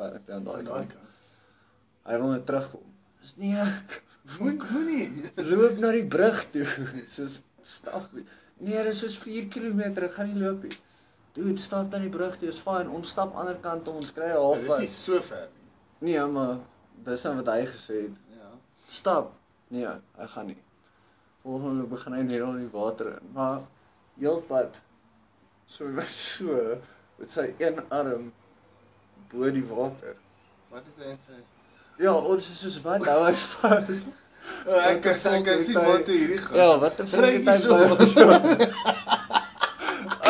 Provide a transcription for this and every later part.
werk dan daai Aan daai kant. Hy wil net terugkom. Dis nie ek. Moet moenie. Loop na die brug toe. Soos stap. Nee, dis soos 4 km, ek gaan nie loop nie. Dude, stap na die brug toe, is fyn. Ons stap ander kant om ons kry 'n Dit is halfpad. nie so ver nie. Nee, maar dis nou wat hy gesê het. Ja. Stap. Nee, hy gaan nie. Volgende begin hy net in die water in. Maar heelpad so so met sy een arm bo die water. Wat het hy sê? Ja, ons is soos wat hou hy vas. Oh, ek Wat die ek kan sien toe hierdie gaan. Ja, wat 'n ons so.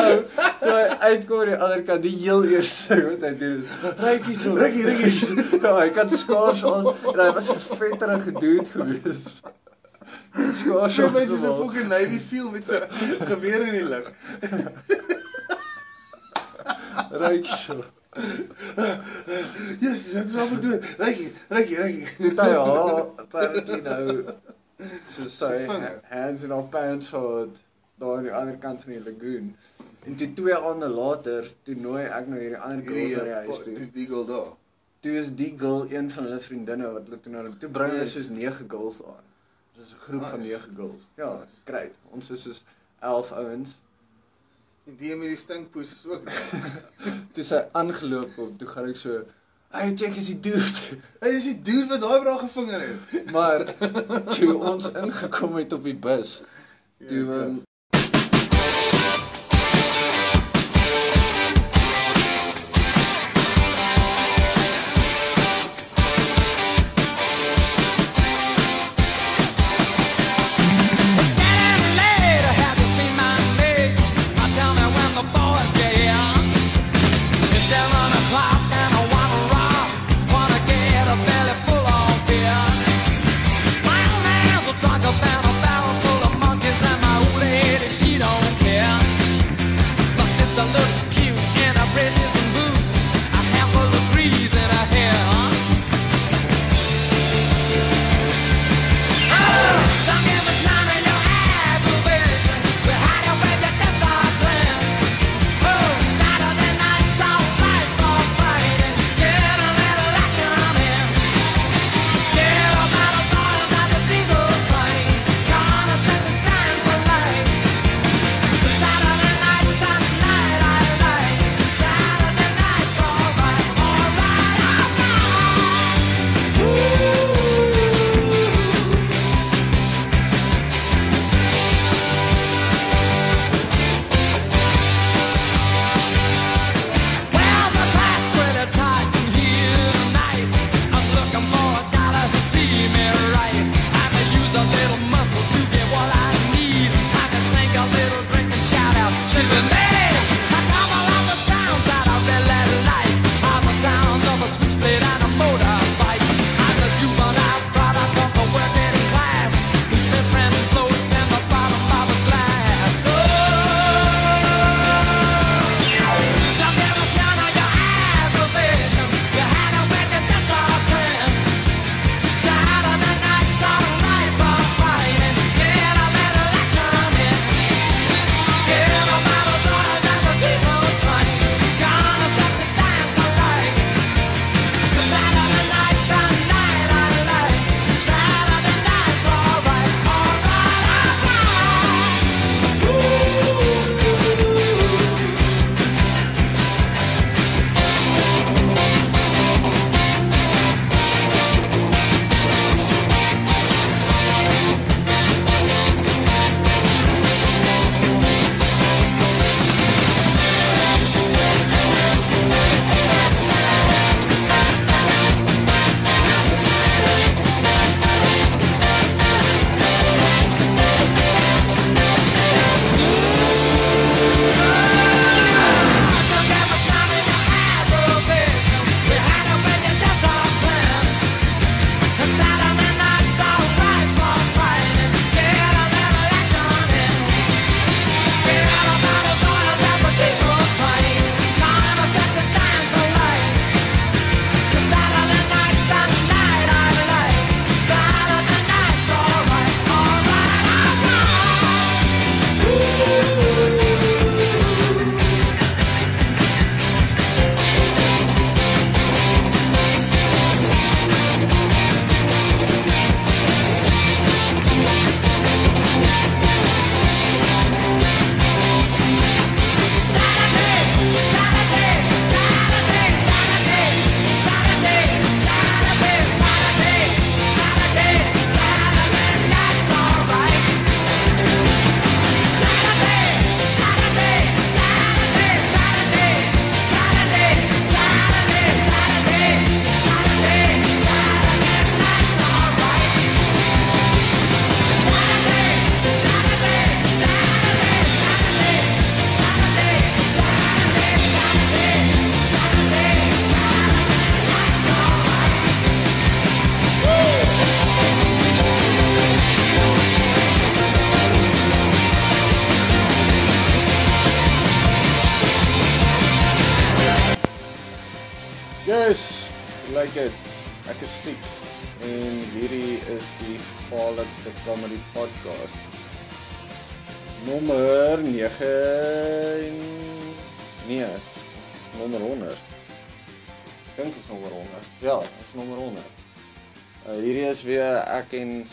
Ou, toe hy uitkom aan die ander kant, die heel eerste ding wat hy doen is rykie so. Rykie, rykie. Ja, hy kan skaars ons en hy was 'n vetterige dude gewees. Skaars So ons mens is 'n fucking Navy SEAL met sy geweer in die lug. rykie so. Jesus, ek wil maar doen. Rykie, rykie, rykie. Toe het hy haar apparently nou so sy hands in haar pants gehad daar aan die ander kant van die lagoon. En toe twee aande later, toe nooi ek nou hierdie ander girls na die huis toe. Dis die girl daar. Toe is die girl een van hulle vriendinne wat hulle toe nou toe bring hulle Yes. soos 9 girls aan. Dis 'n groep van Nice. 9 girls. Ja, Nice. great. Ons is soos 11 ouens. En die met die stinkpoes is ook. Toe sy aangeloop op, toe gaan ek so, "Hey, check is die dude." Hy is die dude wat daai bra gevinger het. Maar toe ons ingekom het op die bus, toe Ja, um,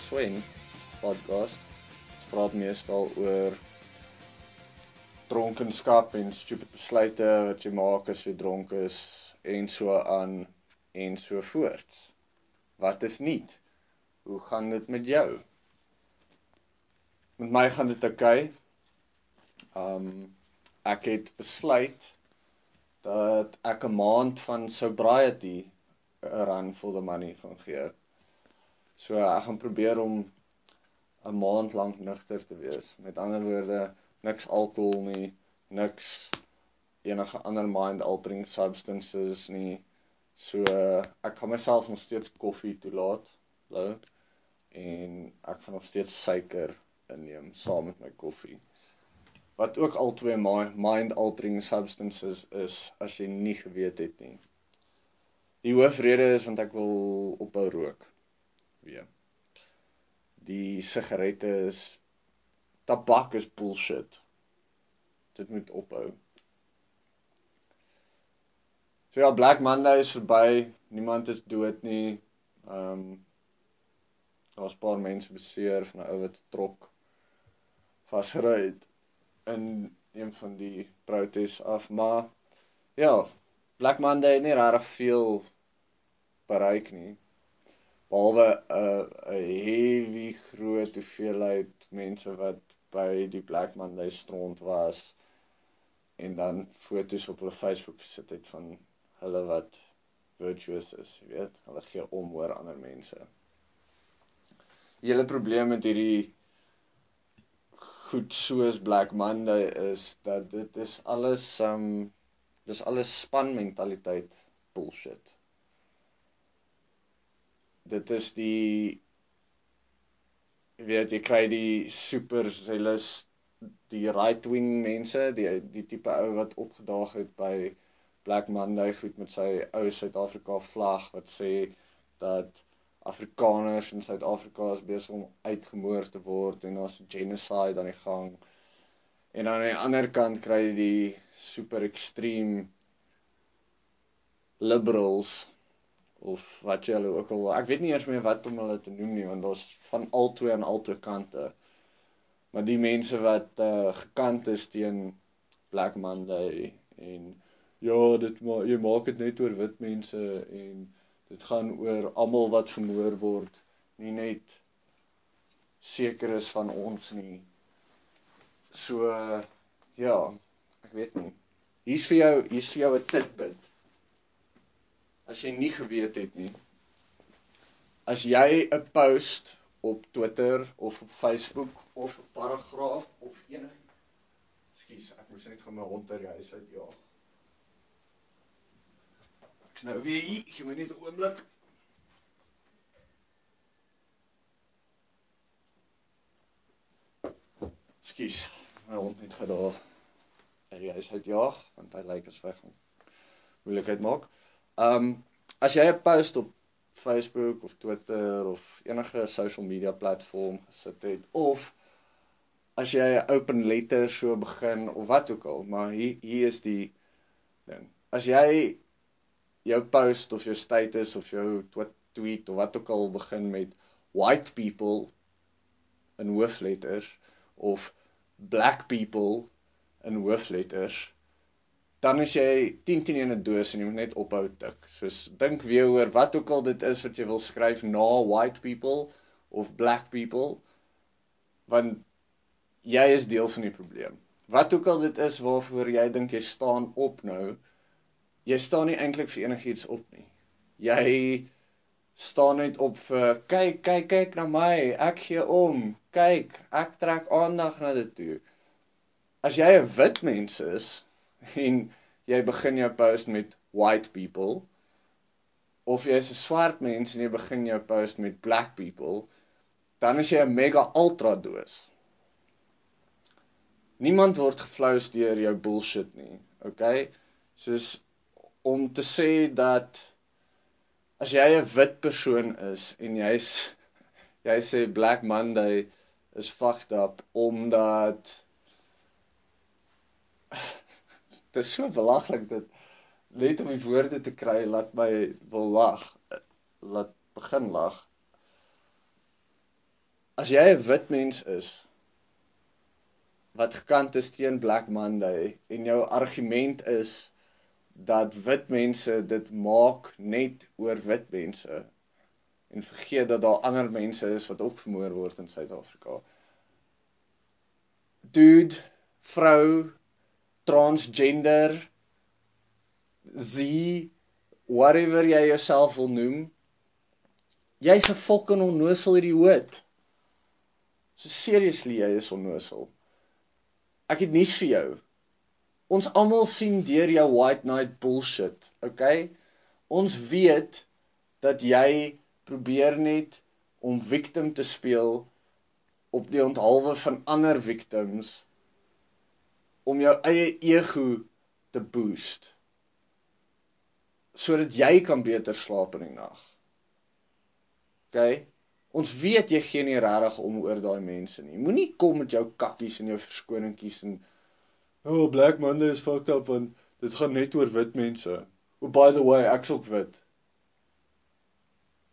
Swen podcast. Ons praat meestal oor dronkenskap en stupid besluite wat jy maak as jy dronk is en so aan en so voort. Wat is nie? Hoe gaan dit met jou? Met my gaan dit oukei. Um ek het besluit dat ek 'n maand van sobriety 'n run for the money gaan gee. So ek gaan probeer om 'n maand lank nugter te wees. Met ander woorde, niks alkohol nie, niks enige ander mind altering substances nie. So ek gaan myself nog steeds koffie toelaat, blou. En ek gaan nog steeds suiker inneem saam met my koffie. Wat ook al twee mind altering substances is as jy nie geweet het nie. Die hoofrede is want ek wil ophou rook. Weer. Die sigarette is tabak is bullshit. Dit moet ophou. So ja, Black Monday is verby. Niemand is dood nie. Ehm um, daar's 'n paar mense beseer van 'n ou wat trok vasgery het in een van die protes af, maar ja, Black Monday het nie regtig veel bereik nie. Behalwe 'n 'n heavy groot hoeveelheid mense wat by die Black Monday strand was en dan foto's op hulle Facebook gesit het van hulle wat virtuous is, jy weet, hulle gee om oor ander mense. Die hele probleem met hierdie goed soos Black Monday is dat dit is alles um dis alles spanmentaliteit bullshit. Dit is die weet jy kry die super zealous die right wing mense, die die tipe ou wat opgedaag het by Black Monday goed met sy ou Suid-Afrika vlag wat sê dat Afrikaners in Suid-Afrika is besig om uitgemoor te word en daar's genocide aan die gang. En aan die ander kant kry jy die super extreme liberals of wat jy hulle ook al ek weet nie eers meer wat om hulle te noem nie want daar's van al twee aan al twee kante. Maar die mense wat uh gekant is teen Black Monday en ja, dit maar jy maak dit net oor wit mense en dit gaan oor almal wat vermoor word, nie net seker is van ons nie. So ja, ek weet nie. Hier's vir jou, hier's vir jou 'n tidbit. As jy nie geweet het nie. As jy 'n post op Twitter of op Facebook of 'n paragraaf of enige Ekskuus, ek moes net gou my hond uit die huis uit jaag. Ek's nou weer hier, gee my net 'n oomblik. Ekskuus, my hond het gedaag. En hy is uitjaag want hy lyk as weg. Moeilikheid maak. Um as jy 'n post op Facebook of Twitter of enige social media platform gesit het of as jy 'n open letter so begin of wat ook al, maar hier hier is die ding. As jy jou post of jou status of jou tweet of wat ook al begin met white people in hoofletters of black people in hoofletters dan is jy 10 teen 1 'n doos en jy moet net ophou tik. Soos dink weer oor wat ook al dit is wat jy wil skryf na white people of black people want jy is deel van die probleem. Wat ook al dit is waarvoor jy dink jy staan op nou, jy staan nie eintlik vir enigiets op nie. Jy staan net op vir kyk, kyk, kyk na my. Ek gee om. Kyk, ek trek aandag na dit toe. As jy 'n wit mens is en jy begin jou post met white people of jy is 'n swart mens en jy begin jou post met black people, dan is jy 'n mega ultra doos. Niemand word geflous deur jou bullshit nie. Okay? Soos om te sê dat as jy 'n wit persoon is en jy's jy sê Black Monday is fucked up omdat dit is so belaglik dat net om die woorde te kry laat my wil lag laat begin lag as jy 'n wit mens is wat gekant is teen Black Monday en jou argument is dat wit mense dit maak net oor wit mense en vergeet dat daar ander mense is wat ook vermoor word in Suid-Afrika. Dude, vrou, transgender, z whatever jy jouself wil noem. Jy's 'n fucking onnosel idioot. So seriously, jy is onnosel. Ek het nuus vir jou. Ons almal sien deur jou white knight bullshit, okay? Ons weet dat jy probeer net om victim te speel op die onthaalwe van ander victims om jou eie ego te boost sodat jy kan beter slaap in die nag. OK? Ons weet jy gee nie regtig om oor daai mense nie. Moenie kom met jou kakkies en jou verskoningkies en oh Black Monday is fucked up want dit gaan net oor wit mense. Oh by the way, ek's ook wit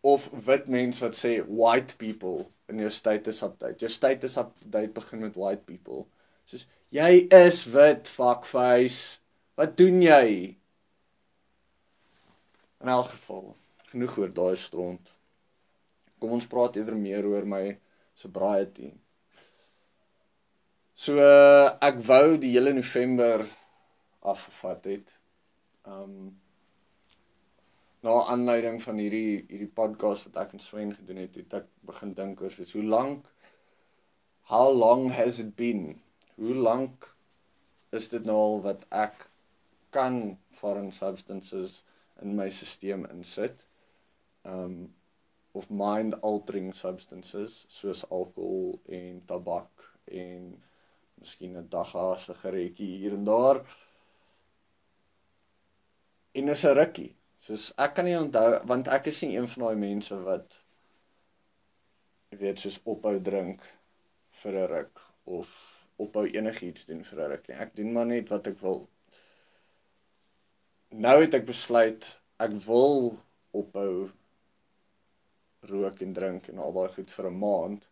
of wit mense wat sê white people in jou status update. Jou status update begin met white people. Soos jy is wit fuckface. Wat doen jy? In elk geval, genoeg oor daai stront. Kom ons praat eerder meer oor my sobriety. So uh, ek wou die hele November afgevat het. Um na aanleiding van hierdie hierdie podcast wat ek en Swen gedoen het, het ek begin dink oor soos hoe lank how long has it been? Hoe lank is dit nou al wat ek kan foreign substances in my stelsel insit? Um of mind altering substances soos alkohol en tabak en miskien 'n dagga sigaretjie hier en daar. En is 'n rukkie. Soos ek kan nie onthou want ek is nie een van daai mense wat jy weet soos ophou drink vir 'n ruk of ophou enigiets doen vir ruk nie. Ek doen maar net wat ek wil. Nou het ek besluit ek wil ophou rook en drink en al daai goed vir 'n maand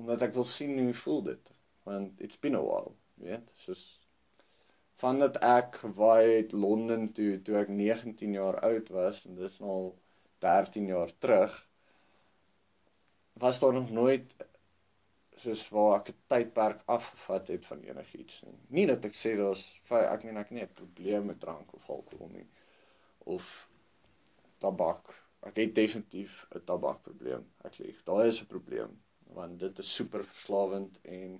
omdat ek wil sien hoe voel dit want it's been a while, weet, soos vandat ek gewaai het Londen toe toe ek 19 jaar oud was en dis nou al 13 jaar terug was daar nog nooit soos waar ek 'n tydperk afgevat het van enigiets nie. Nie dat ek sê daar's ek meen ek nie 'n probleem met drank of alkohol nie of tabak. Ek het definitief 'n tabakprobleem. Ek lieg. Daar is 'n probleem want dit is super verslawend en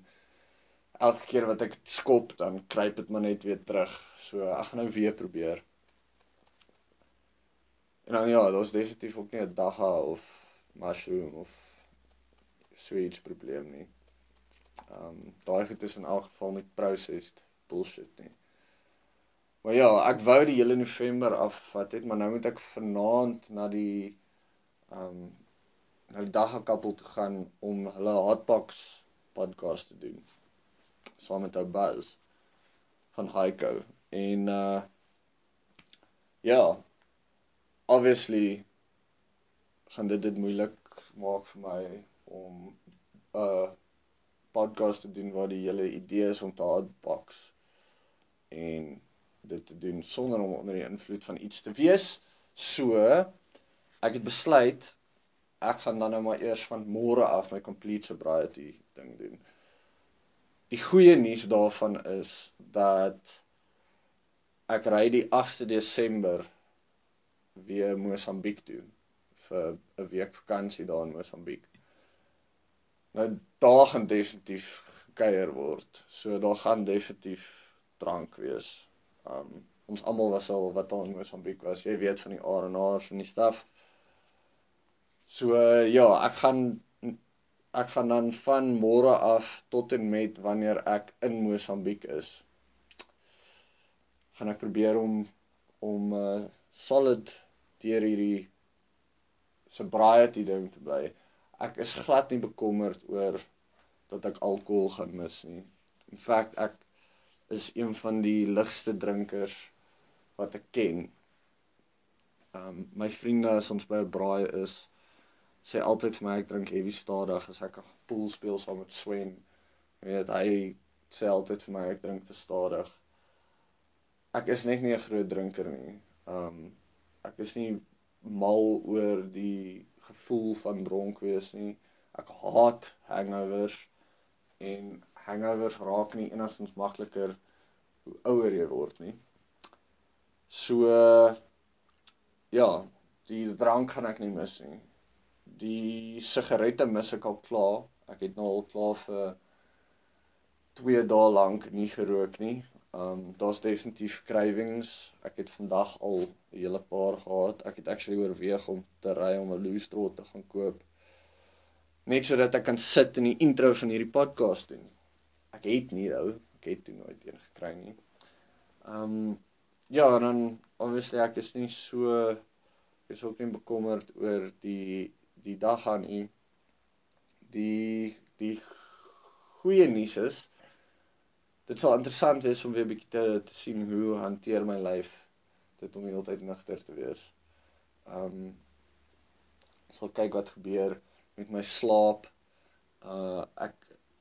elke keer wat ek skop dan kruip dit maar net weer terug. So ek gaan nou weer probeer. En dan ja, daar's definitief ook nie 'n dagga of mushroom of so iets probleem nie. Ehm um, daai goed is in elk geval net processed bullshit nie. Maar ja, ek wou die hele November afvat het, maar nou moet ek vanaand na die ehm um, na die dagga kappel toe gaan om hulle hotbox podcast te doen saam met ou Buzz van Heiko en uh ja obviously gaan dit dit moeilik maak vir my om 'n uh, podcast te doen waar die hele idee is om te hardbox en dit te doen sonder om onder die invloed van iets te wees. So ek het besluit ek gaan dan nou maar eers van môre af my complete sobriety ding doen die goeie nuus daarvan is dat ek ry die 8de Desember weer Mosambiek toe vir 'n week vakansie daar in Mosambiek. Nou daar gaan definitief gekuier word. So daar gaan definitief drank wees. Um ons almal was al wat al in Mosambiek was. Jy weet van die R&R's en die staf. So uh, ja, ek gaan ek gaan dan van môre af tot en met wanneer ek in Mosambiek is gaan ek probeer om om uh solid deur hierdie sobriety ding te bly. Ek is glad nie bekommerd oor dat ek alkohol gaan mis nie. In feite ek is een van die ligste drinkers wat ek ken. Um my vriende as ons by 'n braai is, sê altyd vir my ek drink heavy stadig as ek 'n pool speel saam met Swen. Jy weet hy sê altyd vir my ek drink te stadig. Ek is net nie 'n groot drinker nie. Um ek is nie mal oor die gevoel van dronk wees nie. Ek haat hangovers en hangovers raak nie enigstens makliker hoe ouer jy word nie. So ja, die drank gaan ek nie mis nie. Die sigarette mis ek al klaar. Ek het nou al klaar vir 2 dae lank nie gerook nie. Um daar's definitief cravings. Ek het vandag al 'n hele paar gehad. Ek het actually oorweeg om te ry om 'n Loostrot te gaan koop. Net sodat ek kan sit in die intro van hierdie podcast doen. Ek het nie ou, ek het toe nooit een gekry nie. Um ja, dan obviously ek is nie so ek is ook nie bekommerd oor die die dag aan u. Die die goeie nuus is dit sal interessant wees om weer 'n bietjie te te sien hoe hanteer my lyf dit om heeltyd nigter te wees. Um sal kyk wat gebeur met my slaap. Uh ek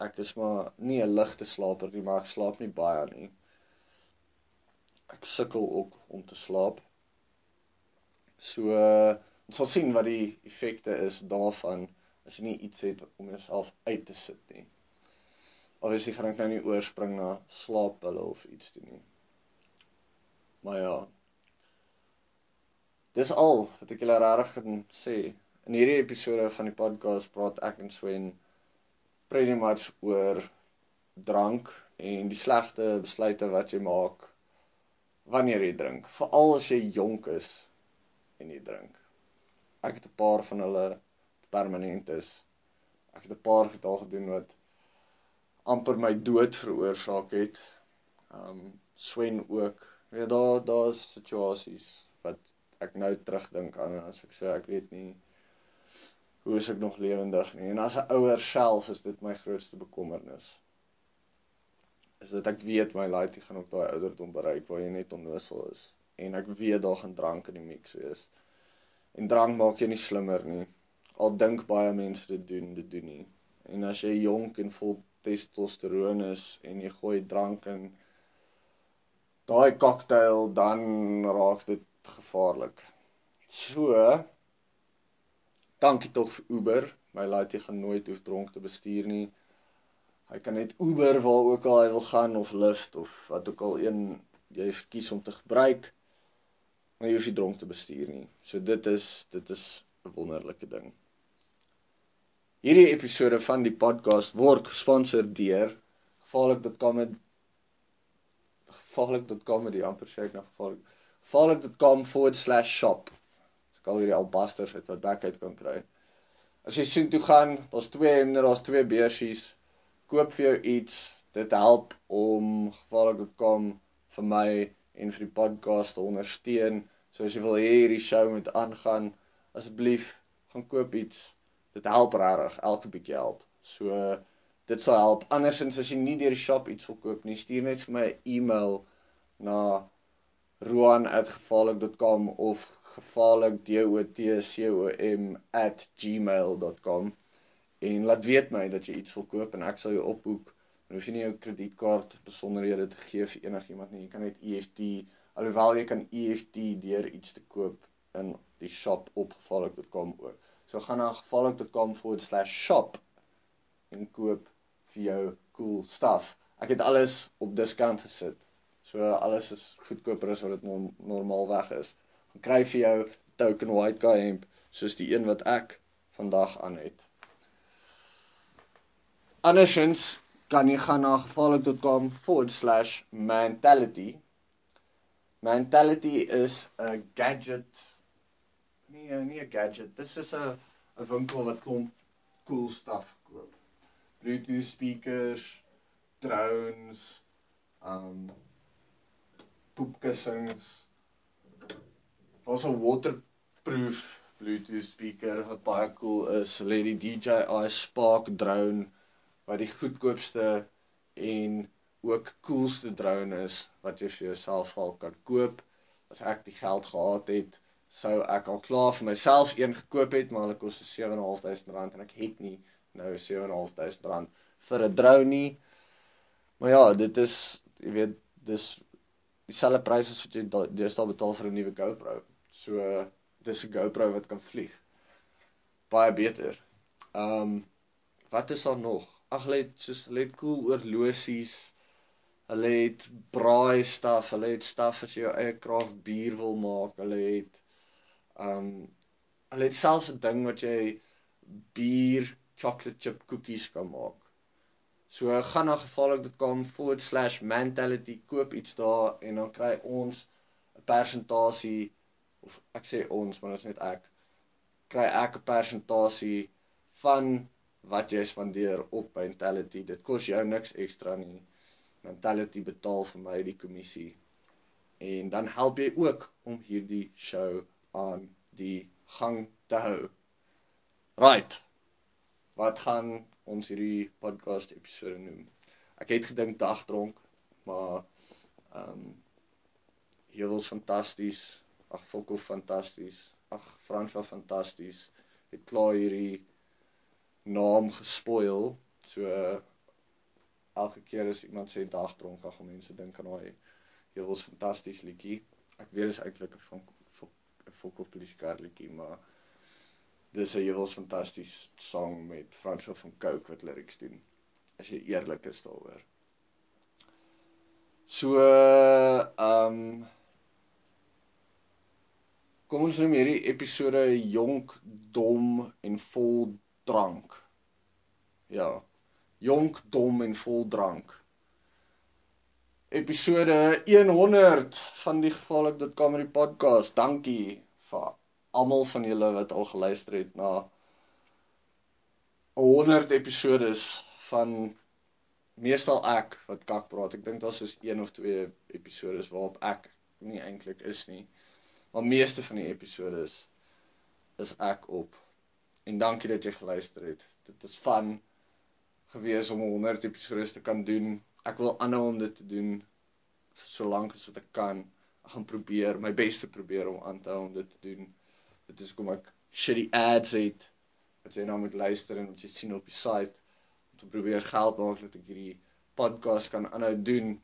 ek is maar nie 'n ligte slaper nie, maar ek slaap nie baie nie. Ek sukkel ook om te slaap. So uh, ons sal sien wat die effekte is daarvan as jy nie iets het om jouself uit te sit nie. Obviously gaan ek nou nie oorspring na slaappille of iets doen nie. Maar ja. Dis al wat ek julle regtig kan sê. In hierdie episode van die podcast praat ek en Swen pretty much oor drank en die slegte besluite wat jy maak wanneer jy drink, veral as jy jonk is en jy drink. Ek het 'n paar van hulle permanent is. Ek het 'n paar getal gedoen wat amper my dood veroorsaak het. Um Swen ook. Ja, daar daar's situasies wat ek nou terugdink aan as ek sê ek weet nie hoe is ek nog lewendig nie. En as 'n ouer self is dit my grootste bekommernis. Is dit ek weet my laaitie gaan op daai ouderdom bereik waar jy net onnoosel is en ek weet daar gaan drank in die mix wees. En drank maak jou nie slimmer nie. Al dink baie mense dit doen, dit doen nie. En as jy jonk en vol testosteron is en jy gooi drank in daai cocktail dan raak dit gevaarlik. So dankie tog vir Uber. My laat jy gaan nooit hoef dronk te bestuur nie. Hy kan net Uber waar ook al hy wil gaan of Lyft of wat ook al een jy kies om te gebruik. Maar jy hoef nie dronk te bestuur nie. So dit is dit is 'n wonderlike ding. Hierdie episode van die podcast word gesponsor deur gevaarlik.com gevaarlik.com die amper sê ek nou gevaarlik gevaarlik.com/shop ek al hierdie albasters uit wat back uit kan kry. As jy sien toe gaan, daar's twee hemde, daar's twee beursies. Koop vir jou iets. Dit help om gevaarlik.com vir my en vir die podcast te ondersteun. So as jy wil hê hierdie show moet aangaan, asseblief gaan koop iets. Dit help regtig, elke bietjie help. So dit sal help. Andersins as jy nie deur die shop iets wil koop nie, stuur net vir my 'n e-mail na roan@gevaarlik.com of gevaarlik.dotcom@gmail.com en laat weet my dat jy iets wil koop en ek sal jou opboek. En hoef jy nie jou kredietkaart besonderhede te gee vir enigiemand nie. Jy kan net EFT alhoewel jy kan EFT deur iets te koop in die shop op gevaarlik.com ook. So gaan na gevaarlik.com/shop en koop vir jou cool stuff. Ek het alles op diskant gesit. So alles is goedkoper as wat dit normaalweg is. Gaan kry vir jou token white guy hemp soos die een wat ek vandag aan het. Andersins kan jy gaan na gevaarlik.com/mentality. Mentality is 'n gadget. Nee, nie 'n gadget. Dis is 'n 'n winkel wat klomp cool stuff koop. Bluetooth speakers, drones, um poepkussings. Daar's 'n waterproof Bluetooth speaker wat baie cool is. Hulle het die DJI Spark drone wat die goedkoopste en ook coolste drone is wat jy vir jouself al kan koop. As ek die geld gehad het, sou ek al klaar vir myself een gekoop het, maar hulle kos so R7.500 en ek het nie nou R7.500 vir 'n drone nie. Maar ja, dit is jy weet, dis dieselfde prys as wat jy da- deesdae betaal vir 'n nuwe GoPro. So dis 'n GoPro wat kan vlieg. Baie beter. Ehm um, wat is daar nog? Ag hulle het soos hulle het cool oorlosies. Hulle het braai staf, hulle het staf as jy jou eie craft bier wil maak. Hulle het um, hulle het selfs 'n ding wat jy bier chocolate chip koekies kan maak. So gaan na gevaarlik.com/mentality koop iets daar en dan kry ons 'n persentasie of ek sê ons, maar dit is net ek. Kry ek 'n persentasie van wat jy spandeer op Mentality. Dit kos jou niks ekstra nie. Mentality betaal vir my die kommissie. En dan help jy ook om hierdie show aan die gang te hou. Right. Wat gaan ons hierdie podcast episode noem? Ek het gedink dagdronk, maar ehm um, Hewels fantasties. Ag Fokko fantasties. Ag Frans was fantasties. Het klaar hierdie naam gespoil. So uh, elke keer as iemand sê dagdronk, gaan mense dink aan daai Hewels fantasties liedjie. Ek weet dit is eintlik 'n van 'n Fokko politiekar liedjie, maar dis 'n Hewels fantasties sang met Frans van Cooke wat lyrics doen. As jy eerlik is daaroor. So ehm um, Kom ons noem hierdie episode jonk, dom en vol drank. Ja. Jonk, dom en vol drank. Episode 100 van die gevaarlik dit comedy podcast. Dankie vir almal van julle wat al geluister het na 100 episodes van meestal ek wat kak praat. Ek dink daar's soos een of twee episodes waarop ek nie eintlik is nie. Maar meeste van die episode is ek op. En dankie dat jy geluister het. Dit is van gewees om 100 episode te kan doen. Ek wil aanhou om dit te doen so lank as wat ek kan. Ek gaan probeer, my bes te probeer om aan te hou om dit te doen. Dit is kom ek shitty ads het wat jy nou moet luister en wat jy sien op die site om te probeer geld maak dat ek hierdie podcast kan aanhou doen.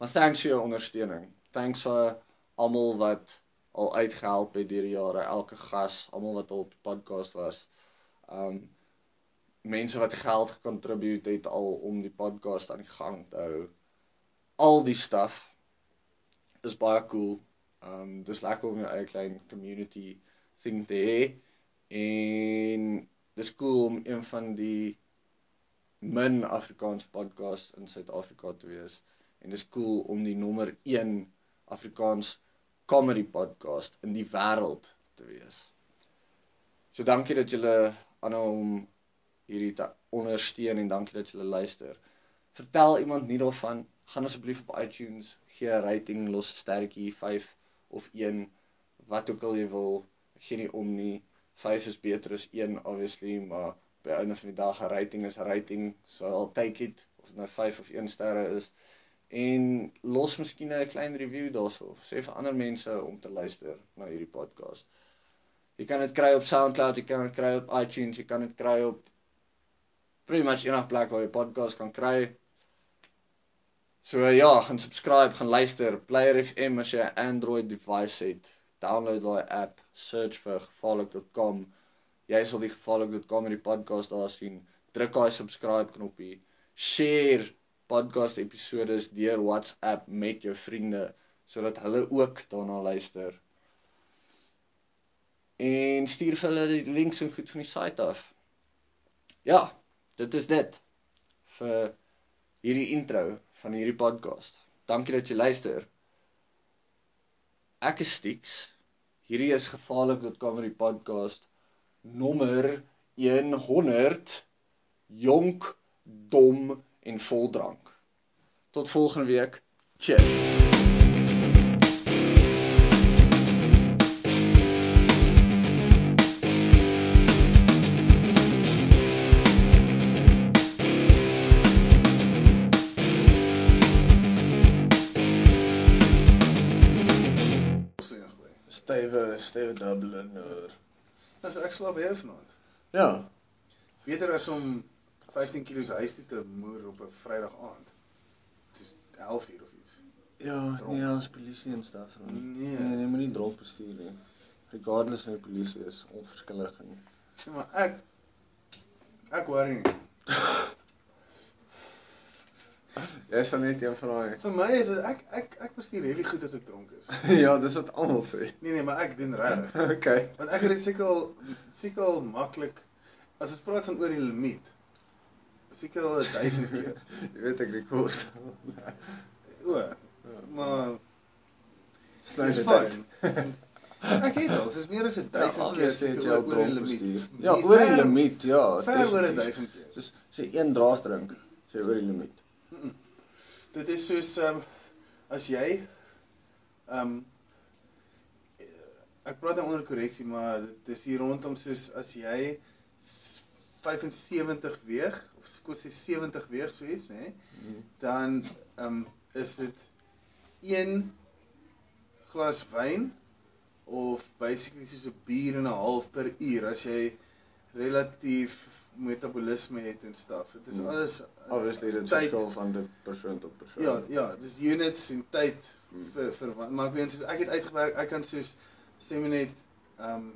Maar thanks vir jou ondersteuning. Thanks vir almal wat al uitgehelp het deur die jare, elke gas, almal wat al op die podcast was. Um mense wat geld gecontribute het al om die podcast aan die gang te hou. Al die stuff is baie cool. Um dis lekker om jou eie klein community thing te hê en dis cool om een van die min Afrikaans podcasts in Suid-Afrika te wees en dis cool om die nommer 1 Afrikaans comedy podcast in die wêreld te wees. So dankie dat julle aanhou om hierdie te ondersteun en dankie dat julle luister. Vertel iemand nie daarvan, gaan asseblief op iTunes, gee 'n rating, los 'n sterretjie 5 of 1 wat ook al jy wil. Gee nie om nie. 5 is beter as 1 obviously, maar by einde van die dag 'n rating is 'n rating, so I'll take it of dit nou 5 of 1 sterre is en los miskien 'n klein review daarso. Sê vir ander mense om te luister na hierdie podcast. Jy kan dit kry op SoundCloud, jy kan dit kry op iTunes, jy kan dit kry op pretty much enige plek waar jy podcast kan kry. So ja, gaan subscribe, gaan luister. Player FM as jy 'n Android device het, download daai app, search vir gevaarlik.com. Jy sal die gevaarlik.com in die podcast daar sien. Druk daai subscribe knoppie. Share podcast episodes deur WhatsApp met jou vriende sodat hulle ook daarna luister. En stuur vir hulle die links en goed van die site af. Ja, dit is dit vir hierdie intro van hierdie podcast. Dankie dat jy luister. Ek is Stix. Hierdie is gevaarlik.com die podcast nommer 100 jonk dom en vol drank. Tot volgende week. Cheers. Dubliner. Nou so ek slaap jou vanaand. Ja. Beter as om 15 kg huis toe te moer op 'n Vrydag aand. Dit is 11 uur of iets. Ja, Dronk. nee, as polisie en man. Nee. Nee, jy moenie dronk bestuur nie. Regardless van die polisie is onverskillig en Sê maar ek ek worry nie. jy sal net een van daai. Vir my is dit ek ek ek bestuur heavy goed as ek dronk is. ja, dis wat almal sê. Nee nee, maar ek doen regtig. okay. Want ek het dit seker al seker al maklik as ons praat van oor die limiet. Seker al 1000 keer. Jy weet ek rekord. O, maar dis dit uit. Ek het al, dis meer as 1000 keer obviously seker het jy al dronk bestuur. Ja, Nee, oor die limiet, ja. Ver oor definitief. 1000 keer. Soos jy een draas drink, sê oor die limiet. Dit is soos ehm um, as jy ehm um, ek praat nou onder korreksie, maar dit is hier rondom soos as jy s- 75 weeg of ek sê 70 weeg so iets, nê? Mhm. Dan ehm um, is dit 1 glas wyn of basically soos 'n bier en 'n half per uur as jy relatief metabolisme het en stuff. Dit is Hmm. alles uh, Obviously dit verskil van dit persoon tot persoon. Ja, ja, dis units en tyd Hmm. vir vir maar ek weet soos ek het uitgewerk, ek kan soos sê maar net ehm um,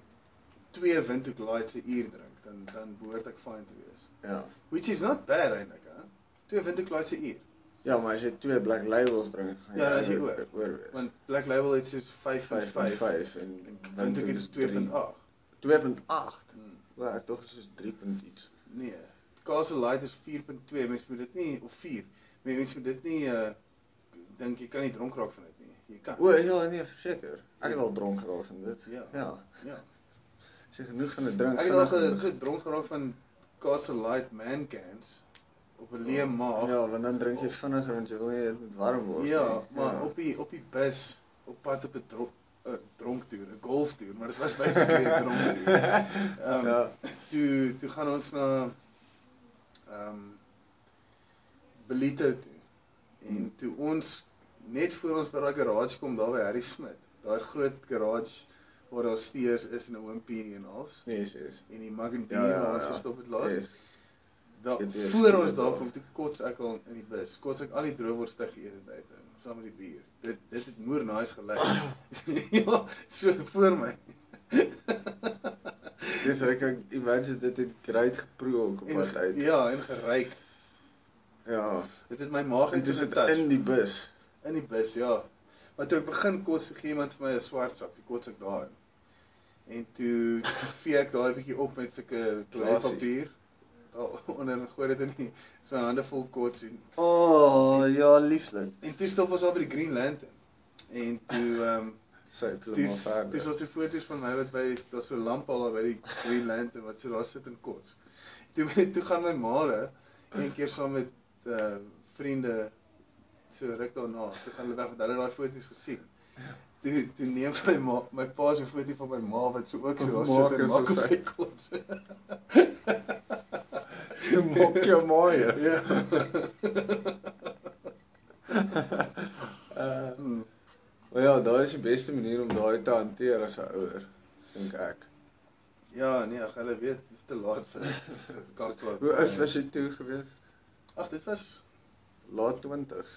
twee Windhoek Lights 'n uur drink, dan dan behoort ek fine te wees. Ja. Which is not bad eintlik, hè. Twee Windhoek Lights 'n uur. Ja, maar as jy twee black labels drink, gaan jy Ja, is jy oor oor. wees. Want Black Label het soos 5.5 5.5 en Windhoek is 2.8. 2.8. Hmm. Wel, ek dink dit is 3. punt iets. Nee. Castle Light is 4.2. Mens moet dit nie of 4. Mens moet dit nie uh dink jy kan nie dronk raak van dit nie. Jy kan. O, ja, nee, verseker. Ek het al dronk geraak van dit. Ja. Ja. Ja. As jy genoeg van 'n drink Ek het al vinnig ge- gedronk geraak van Castle Light man cans op 'n leë maag. Ja, want dan drink jy vinniger want jy wil nie warm word Ja, nie. maar op die op die bus op pad op 'n 'n dronktoer, 'n golftoer, maar dit was basically 'n dronktoer. Ehm Ja. toe toe gaan ons na ehm um, Belito toe. En toe ons net voor ons by daai garage kom daar by Harry Smit, daai groot garage waar daar steers is en 'n oompie en alles Nee, yes, yes. en die Mug and Ja, Beer ja, waar ons ja. gestop het laas. Yes. Daar voor ons daar kom toe kots ek al in die bus. Kots ek al die droëworste geëet het uit in saam met die bier. Dit dit het moer nice gelyk. ja, so voor my. Dis ek kan imagine dit het great geproe ook op pad uit. ja, en geryk. Ja. Dit het my maag net so dit in die bus. in die bus, ja. Maar toe ek begin kots gee iemand vir my 'n swart sak, toe kots ek daarin. En toe vee ek daai bietjie op met sulke toiletpapier. Onder en gooi dit in die so my hande vol kots en O, oh, ja, lieflik. en toe stop ons al by die Green Lantern. En toe ehm um, Sy hulle Dis maar verder. dis was die foto's van my wat by daar's so lamp al by die Green Lantern wat so daar sit en kots. Toe toe gaan my maale een keer saam met uh vriende so ruk daarna. Toe gaan hulle weg want hulle het daai foto's gesien. Toe toe neem my ma my pa se foto van my ma wat so ook so daar sit en maak op sy- sy kots. Jy maak jou ja. Uh, Hmm. maar ja, daai is die beste manier om daai te hanteer as 'n ouer, dink ek. Ja, nee, ag, hulle weet dit is te laat vir kakplaas. Hoe oud was jy toe gewees? Ag, dit was Laat 20s.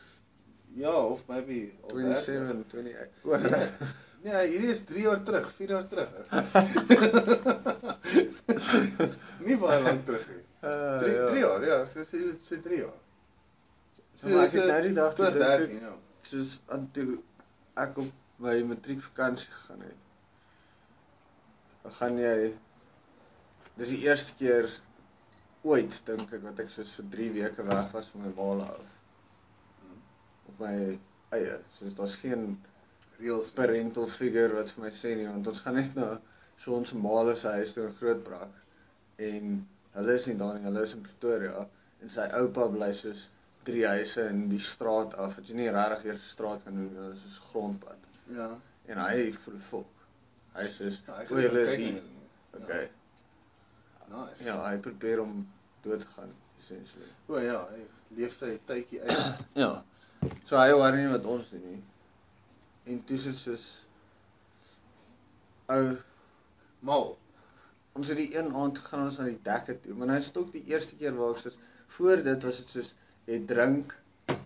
ja, of maybe al 30. 27, 28. O. Nee, hierdie is 3 jaar terug, 4 jaar terug. nie baie lank terug nie. Uh, 3 ja. 3 jaar, ja, so sê dit so 3 jaar. Ja, maar ek het nou die dag toe dink ek- 2013, ja. soos aan toe ek op my matriekvakansie gegaan het. Dan gaan jy dis die eerste keer ooit dink ek wat ek soos vir 3 weke weg was van my maal af. Op my eie. Soos daar's geen Reels. parental figure wat vir my sê nie want ons gaan net na Sean se maale se huis toe in Grootbrak en hulle is nie daar nie, hulle is in Pretoria en sy oupa bly soos drie huise in die straat af wat jy nie regtig eers 'n straat kan noem, dit is soos 'n grondpad. Ja. En hy voel volk. Hy sê Ja, o, gaan julle is hier. hulle. Okay. Nice. Ja, hy probeer om dood te gaan essentially. O ja, hy leef sy tydjie uit. Ja. So hy worry nie wat ons doen nie. En toe is dit soos ou Mal. Ons het die een aand gaan ons na die dekke toe, maar nou is dit ook die eerste keer waar ek soos voor dit was dit soos jy drink,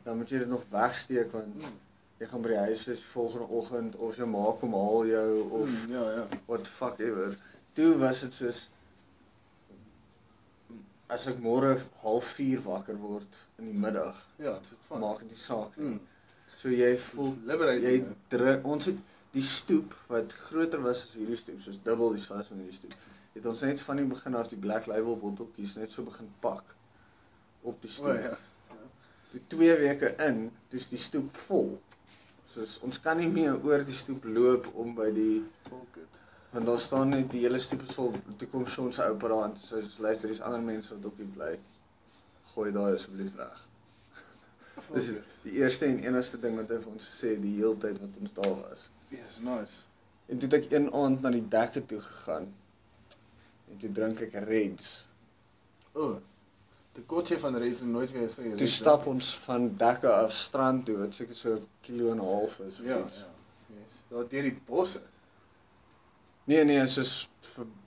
dan moet jy dit nog wegsteek want Mm. jy gaan by die huis die volgende oggend of jou ma kom haal jou of Mm, ja, ja. what the fuck ever. Toe was dit soos as ek môre half 4 wakker word in die middag, Ja, dit is van. maak dit nie saak nie. Mm. So jy voel Liberating. jy druk ons het die stoep wat groter was as hierdie stoep, soos dubbel die size van hierdie stoep. Het ons net van die begin af die Black Label botteltjies net so begin pak op die O stoep. ja. Toe 2 weke in, toe's die stoep vol. Soos ons kan nie meer oor die stoep loop om by die Fuck it. want daar staan net die hele stoep is vol. Toe kom Shaun se oupa daar en sê so, luister, hier's ander mense wat ook hier bly. Gooi daai asseblief weg. Dis die eerste en enigste ding wat hy vir ons gesê het die hele tyd wat ons daar was. Yes, nice. En toe het ek een aand na die dekke toe gegaan. En toe drink ek Reds. O. Oh, die kotjie van Reds en nooit weer sê jy. Toe stap ons van dekke af strand toe wat seker so 'n kilo en 'n half is of Ja, iets. ja. Yes. Daar deur die bosse. Nee nee, soos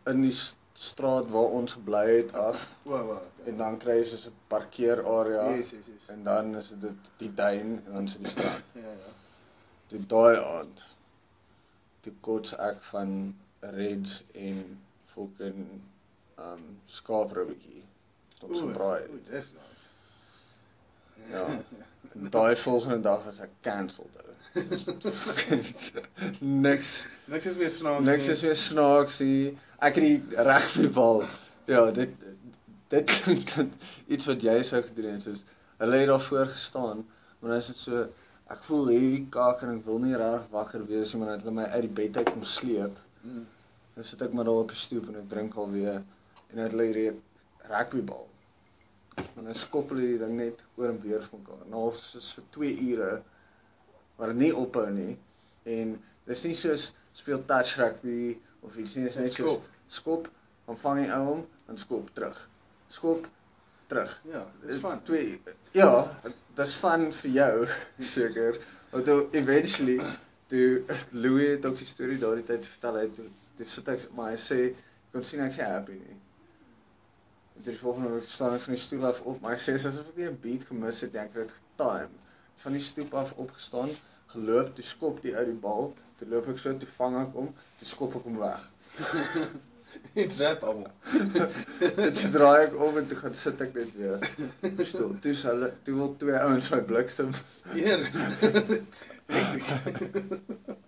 in die straat waar ons gebly het af O, wow, okay. en dan kry jy so 'n parkeerarea Yes, yes, yes. en dan is dit die duin en dan dit die strand. Ja, ja. Toe daai aand toe kots ek van Reds en fucking um skaapribbetjie tot so braai. O, dis nice. Ja. Daai volgende dag was ek cancelled. ou. niks Niks is weer snaaks. niks nie. is weer snaaks hier. Ek het die rugbybal. Ja, dit dit klink dit iets wat jy sou gedoen het soos hulle het daar voor gestaan, maar nou is dit so ek voel heavy kak en ek wil nie reg wakker wees nie, maar dan het hulle my uit die bed uit kom sleep. Mm. Dan sit ek maar daar op die stoep en ek drink alweer en dan hulle hierdie rugbybal. En dan skop hulle die ding net oor en weer van mekaar. Nou soos vir 2 ure maar nie ophou nie. En dis nie soos speel touch rugby of iets nie, dis net soos Skop. skop, dan vang jy ou hom, dan skop terug. Skop terug. Ja, dis van. Twee ja, dis van vir jou seker. Want eventually toe Louis het ook die storie daardie tyd vertel hy toe, toe sit ek maar hy sê kon sien ek is nie happy nie. En toe die volgende oomblik staan ek van die stoel af op, maar hy sê asof ek nie 'n beat gemis het nie, ek het dit getime. Van die stoep af opgestaan, geloop, toe skop die uit die bal, toe loop ek so toe vang ek hom, toe skop ek hom weg. Dit zet almal. Dit draai ek om en toe gaan sit ek net weer stoel. Toe sal hulle toe wil twee ouens my bliksem. Hier.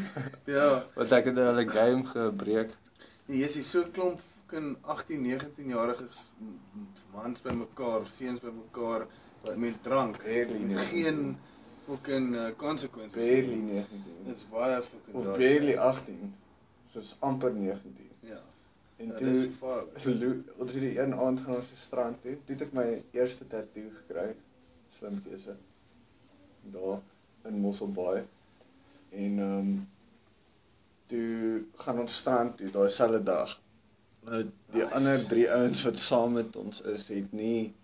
ja, Want ek het in hulle game gebreek. jy is hier so klomp fucking 18, 19 jariges mans bymekaar, seuns bymekaar wat met drank Barely en nie. geen fucking uh, consequences. Barely 19. Dis baie fucking Of daar. barely 18. Soos amper 19. Ja. En ja, toe Lou- ons het die een aand gaan ons die strand toe. Toe het ek my eerste tattoo gekry. Slim keuse. Daar in Mosselbaai. En ehm um, toe gaan ons strand toe daai selfde dag. Nou die Nice. ander drie ouens wat saam met ons is, het nie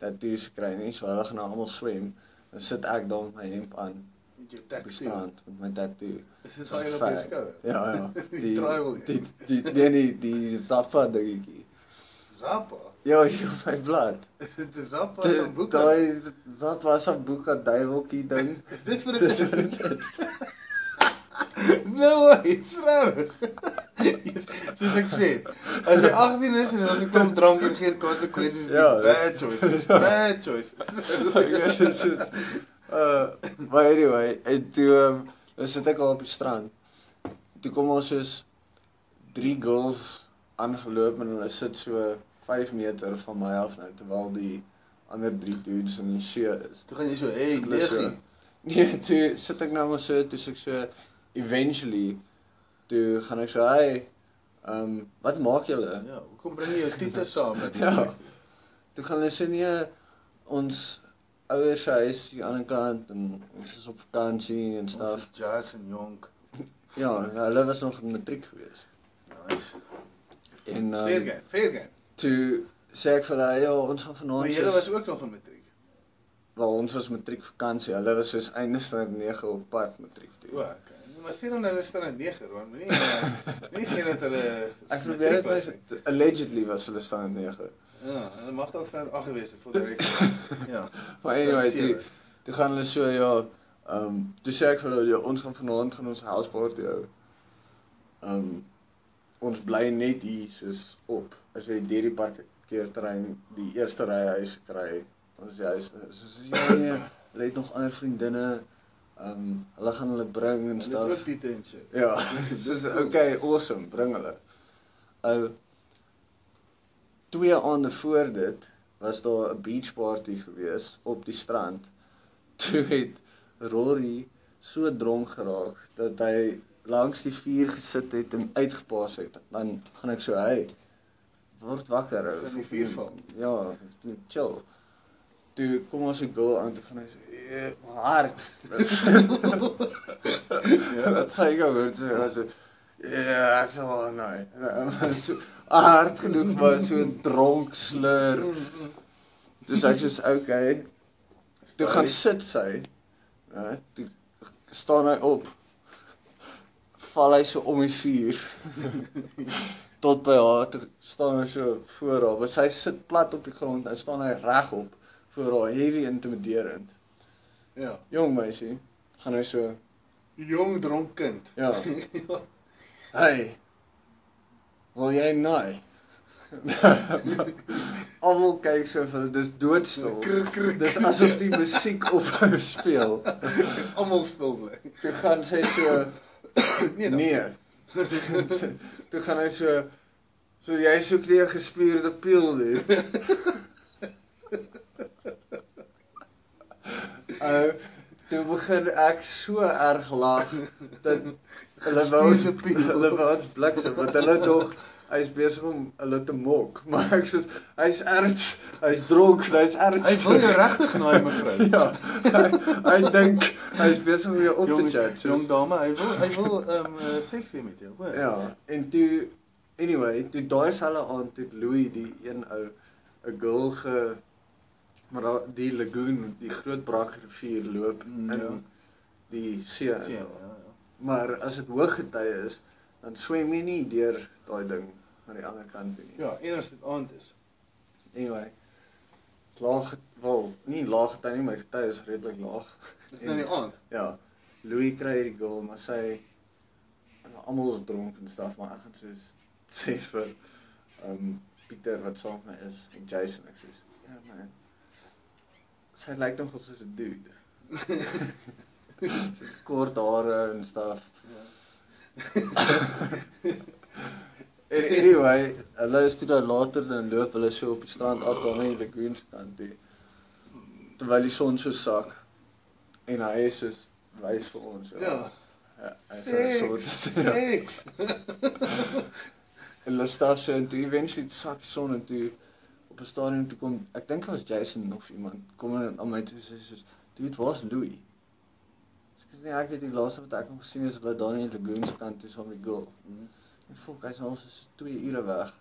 tattoos gekry nie. So hulle gaan nou almal swem. Dan sit ek daar met my hemp aan Met jou tattoo. strand met my tattoo. Is dit al op jou skouer? Ja ja. Die tribal die die die die, die Zappa dingetjie. Zappa. Ja, op my blad. Dit is Zappa se boek. Daai Zappa se boeke duiweltjie ding. Is dit vir Dis dit is. Yes, Soos ek sê, as jy 18 is en as jy kom drank en geen konsekwensies nie, Ja, bad choice. Bad choice. Is soos uh but anyway, en toe um, dan sit ek al op die strand. Toe kom ons soos drie girls aangeloop en hulle sit so 5 meter van my af nou terwyl die ander drie dudes in die see is. Toe gaan jy so, hey, so- leegie. Nee, toe sit ek nou maar so, toe sê ek so eventually toe gaan ek so, "Hey, ehm um, wat maak julle?" Ja, hoekom bring jy jou tipe saam met Ja. Toe gaan hulle sê nee, ons ouers se huis aan die ander kant en ons is op vakansie en Ons stuff. is Jazz en Jonk. Ja, hulle was nog in matriek gewees. Nice. En Fair um, game, fair game. toe sê ek vir hulle, "Ja, ons gaan Maar vanaand julle soos- was ook nog in matriek. wel ons was matriek vakansie. Hulle was soos einde standaard 9 op pad matriek O, toe. okay. Maar sê dan hulle staan 'n 9 man. Moenie uh, moenie sê dat hulle Ek probeer dit my allegedly was hulle staan in 9. Ja, hulle mag dalk staan 8 gewees het vir direk. Ja. Maar anyway, toe toe gaan hulle so ja, ehm um, toe sê ek vir hulle ja, ons gaan vanaand gaan ons house party hou. Ehm um, ons bly net hier soos op. As jy deur die parkeerterrein die eerste ry huis kry, ons die huis soos ja nee, hulle het nog ander vriendinne. Ehm um, hulle gaan hulle bring en Dit stuff. ook die tent shit. Ja, dis okay, awesome, bring hulle. Ou twee aande voor dit was daar 'n beach party gewees op die strand. Toe het Rory so dronk geraak dat hy langs die vuur gesit het en uitgepaas het. Dan gaan ek so, "Hey, word wakker ou." Van die vuur val. Ja, chill. Toe kom ons 'n girl aan toe gaan hy so, "Eh, hard." ja, dat ek hoor so, hy so, "Ja, ek sal al nou." So hard genoeg maar so 'n dronk slur. Dis ek sê, "Okay." Toe gaan sit sy. Ja, toe staan hy op. Val hy so om die vuur. Tot by haar toe staan hy so voor haar. Want sy sit plat op die grond en staan hy regop voor haar, heavy intimiderend. Ja. Jong meisie, gaan hy so, Jong dronk kind. ja. Hey. Wil jy naai? Almal kyk so vir dis doodstil. Kruk, kruk. Dis asof die musiek ophou speel. Almal stil bly. Toe gaan sy so Nee, dan. nee. Toe gaan hy so so jy soek nie 'n gespierde piel nie. Uh toe begin ek so erg lag dat hulle wou Gespierde piel. hulle wou ons bliksem want hulle dog hy's besig om hulle te mok, maar ek sê hy's erns, hy's dronk, hy's erns. Hy wil jou regtig naai mevrou. Ja. Hy, hy dink hy's besig om jou op te chat. soos- jong dame, hy wil hy wil ehm um, seks hê met jou, hoor. Ja, en toe anyway, toe daai selfe aand toe Louis die een ou 'n girl ge maar daar die lagoon, die groot braak rivier loop Mm, in ja. die see. In. ja, ja. Maar as dit hoëgetye is, dan swem jy nie deur daai ding aan die ander kant toe nie. Ja, en as dit aand is. Anyway, laag wel, nie laag gety nie, maar die gety is redelik laag. Dis nou die aand. Ja. Louis kry hierdie girl, maar sy almal is dronk en stuff, maar ek gaan soos sê vir um Pieter wat saam met my is en Jason ek sê. Sy lyk nogal soos 'n dude. Sy het kort hare en stuff. en anyway, hulle is toe dan later dan loop hulle so op die strand af daar in die lagoon se kant toe. Terwyl die son so sak en hy is soos wys vir ons. Ja. Ja, 'n soort Seks. En hulle stap so en toe eventually sak die son en toe op 'n stadium toe kom ek dink dit was Jason of iemand kom en aan my toe sê soos dude waar's Louis? Ek sê nee ek weet die laaste wat ek hom gesien het is hulle daar in die lagoon se kant toe saam met die girl. En fok hy's al so 2 ure weg.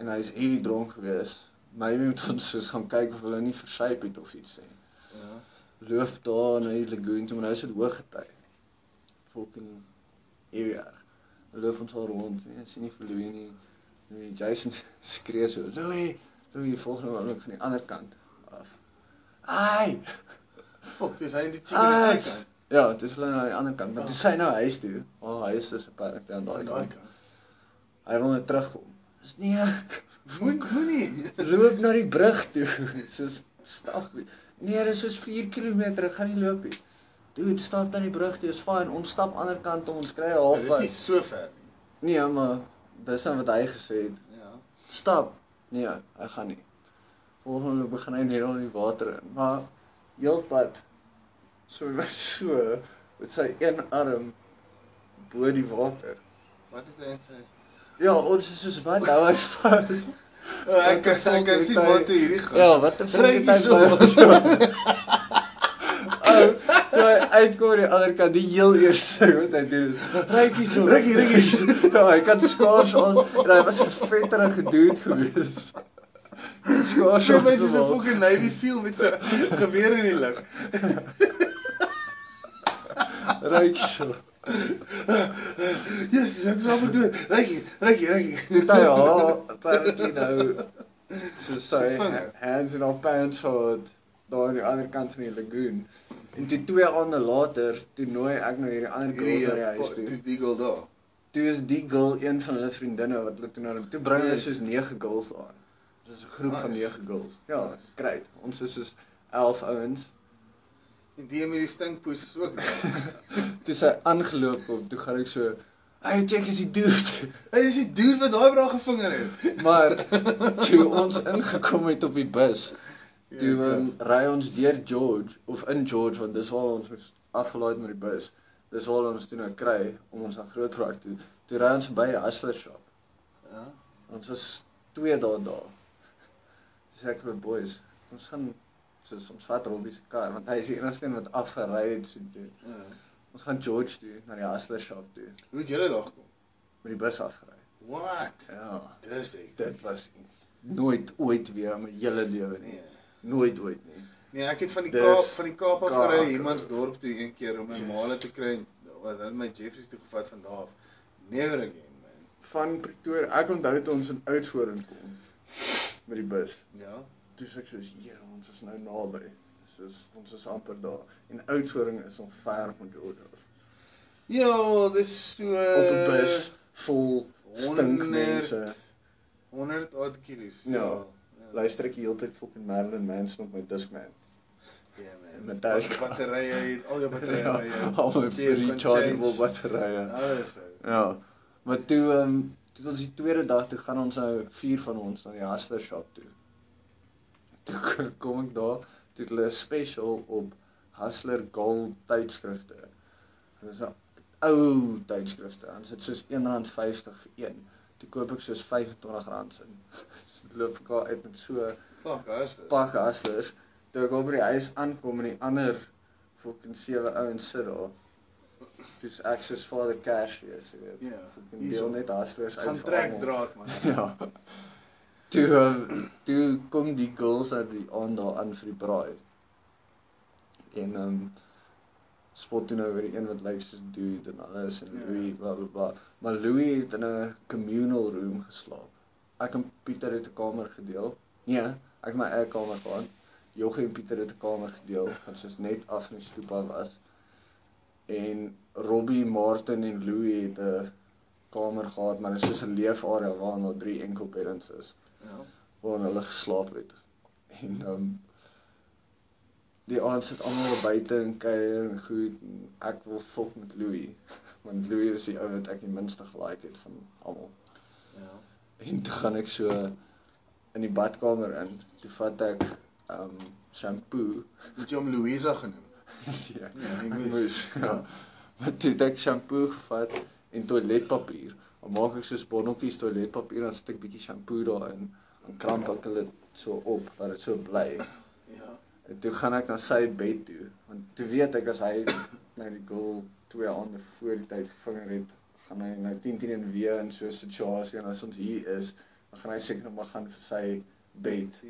En hy's heavy dronk gewees. Maybe moet ons soos gaan kyk of hulle nie versuip het of iets sê. Ja. Loop daar na die lagoon toe, maar nou is dit hoog gety. Fucking heavy erg. Dan loop ons al rond, nee, sien nie vir Louis nie. Nee, Jason skree so, "Louis, Louis volgende oomblik van die ander kant af." Ai! Fok, dis hy in die chicken aan die kant. Ja, dit is hulle aan die ander kant, maar dis sy nou huis toe. O, oh, huis is aan daai Aan daai kant. Hy wil net terugkom. Dis nee, Moet moenie. loop na die brug toe. Soos stap. Nee, dis soos 4 km, gaan nie loop nie. Dude, stap na die brug toe, is fyn. Ons stap ander kant toe, ons kry 'n Dit is nie halfpad. so ver nie. Nee, maar dis nou wat hy gesê het. Ja. Stap. Nee, hy gaan nie. Volgende week begin hy net al die water in, maar heelpad so so met sy een arm bo die water. Wat het hy sê? Ja, ons is soos wat hou hy vas. Ek Wat die ek kan sien wat hierdie gaan. Ja, wat 'n fucking so. Ou, toe hy uitkom aan die ander kant, die heel eerste ding wat hy doen is rykie so. Rykie, rykie. Ja, hy kan skaars aan en hy was 'n vetterige dude gewees. Skaars So mense te so maak. fucking Navy SEAL met sy geweer in die lug. Ryk so. Jesus, ek is amper dood. Rykie, rykie, rykie. Toe hy haar apparently nou so sy hands in haar pants gehad daar aan die ander kant van die lagoon. En toe twee aande later, toe nooi ek nou hierdie ander girls na die huis toe. Dis die girl daar. Toe is die girl een van hulle vriendinne wat hulle toe na toe bring hulle soos 9 girls aan. Dis 'n groep van Nice. 9 girls. Ja, Nice. great. Ons is soos 11 ouens. En die met die stinkpoes is ook daar. Toe sy aangeloop op, toe gaan ek so, "Hey, check is die dude." Hy is die dude wat daai bra gevinger het. Maar toe ons ingekom het op die bus, toe ja. um, ry ons deur George of in George want dis waar ons moes afgelaai met die bus. Dis waar ons toe nou kry om ons na Grootbraak toe. Toe ry ons by 'n hustler shop. Ja. Ons was twee dae daar. Dis ek met boys. Ons gaan soos ons vat Robbie se kar want hy is die enigste een wat afgery het so toe. ja. Ons gaan George toe na die hustler shop toe Hoe het julle daar gekom? met die bus afgery. What? Ja, Dis ek. dit was nooit ooit weer in my hele lewe nie. Nee. Nooit ooit nie. Nee, ek het van die Dis Kaap van die Kaap af gery Humansdorp toe een keer om my Yes. maale te kry. Wat hulle my Jeffreys toe gevat van daar af. Never again, man. Van Pretoria, ek onthou toe ons in Oudtshoorn kom met die bus. Ja. Toe sê ek soos, "Here, ons is nou naby." Soos ons is amper daar. En Oudtshoorn is om ver van George af. Ja, dis so Op 'n bus vol stinkmense. 100 odd kilos. Ja. ja. Luister ek die hele tyd fucking Marilyn Manson op my Discman. Ja, man. Metallica. Batterye het al jou batterye Ja, by al my rechargeable batterye. Alles so. Ja. Maar toe ehm um, toe ons die tweede dag toe gaan ons nou vier van ons na die Hustler shop toe. Toe kom ek daar, toe hulle 'n special op Hustler Gold tydskrifte. Dit is 'n ou tydskrifte. Ons het soos R1.50 vir een. Toe koop ek soos R25 se. Loop ek al uit met so is dit? pak hustlers. Toe ek op by die huis aankom en die ander fucking sewe ouens sit daar. Toe's ek soos Vader Cash wees, jy weet. Ja, Fucking hierso. deel net hustlers uit Gaan trek draad man. Ja. Toe um, toe kom die girls uit die aand daar aan vir die braai. En ehm um, spot toe nou weer die een wat lyk soos dude en alles en Ja. Louis bla bla bla. Maar Louis het in 'n communal room geslaap. Ek en Pieter het 'n kamer gedeel. Nee, ek het my eie kamer gehad. Joggie en Pieter het 'n kamer gedeel wat soos net af in die stoep af was. En Robbie, Martin en Louis het 'n kamer gehad, maar dit is soos 'n leefarea waar daar drie enkel beddens is Ja. waar hulle geslaap het. En ehm um, die aand sit almal buite en kuier en goed en ek wil fok met Louis want Louis is die ou wat ek die minste gelike het van almal. Ja. En toe gaan ek so in die badkamer in. Toe vat ek um, shampoo. Het jy hom Louisa genoem? ja, Ja, ek moes. Ja. Maar toe het ek shampoo gevat en toiletpapier. Dan maak ek soos bonnetjies toiletpapier en sit ek bietjie shampoo daarin. Dan kramp ek dit so op dat dit so bly. Ja. En toe gaan ek na sy bed toe, want toe weet ek as hy nou die goal twee aande voor die tyd gevinger het, gaan hy nou 10 10 en weer in so 'n situasie en as ons hier is, dan gaan hy seker nog maar gaan vir sy bed.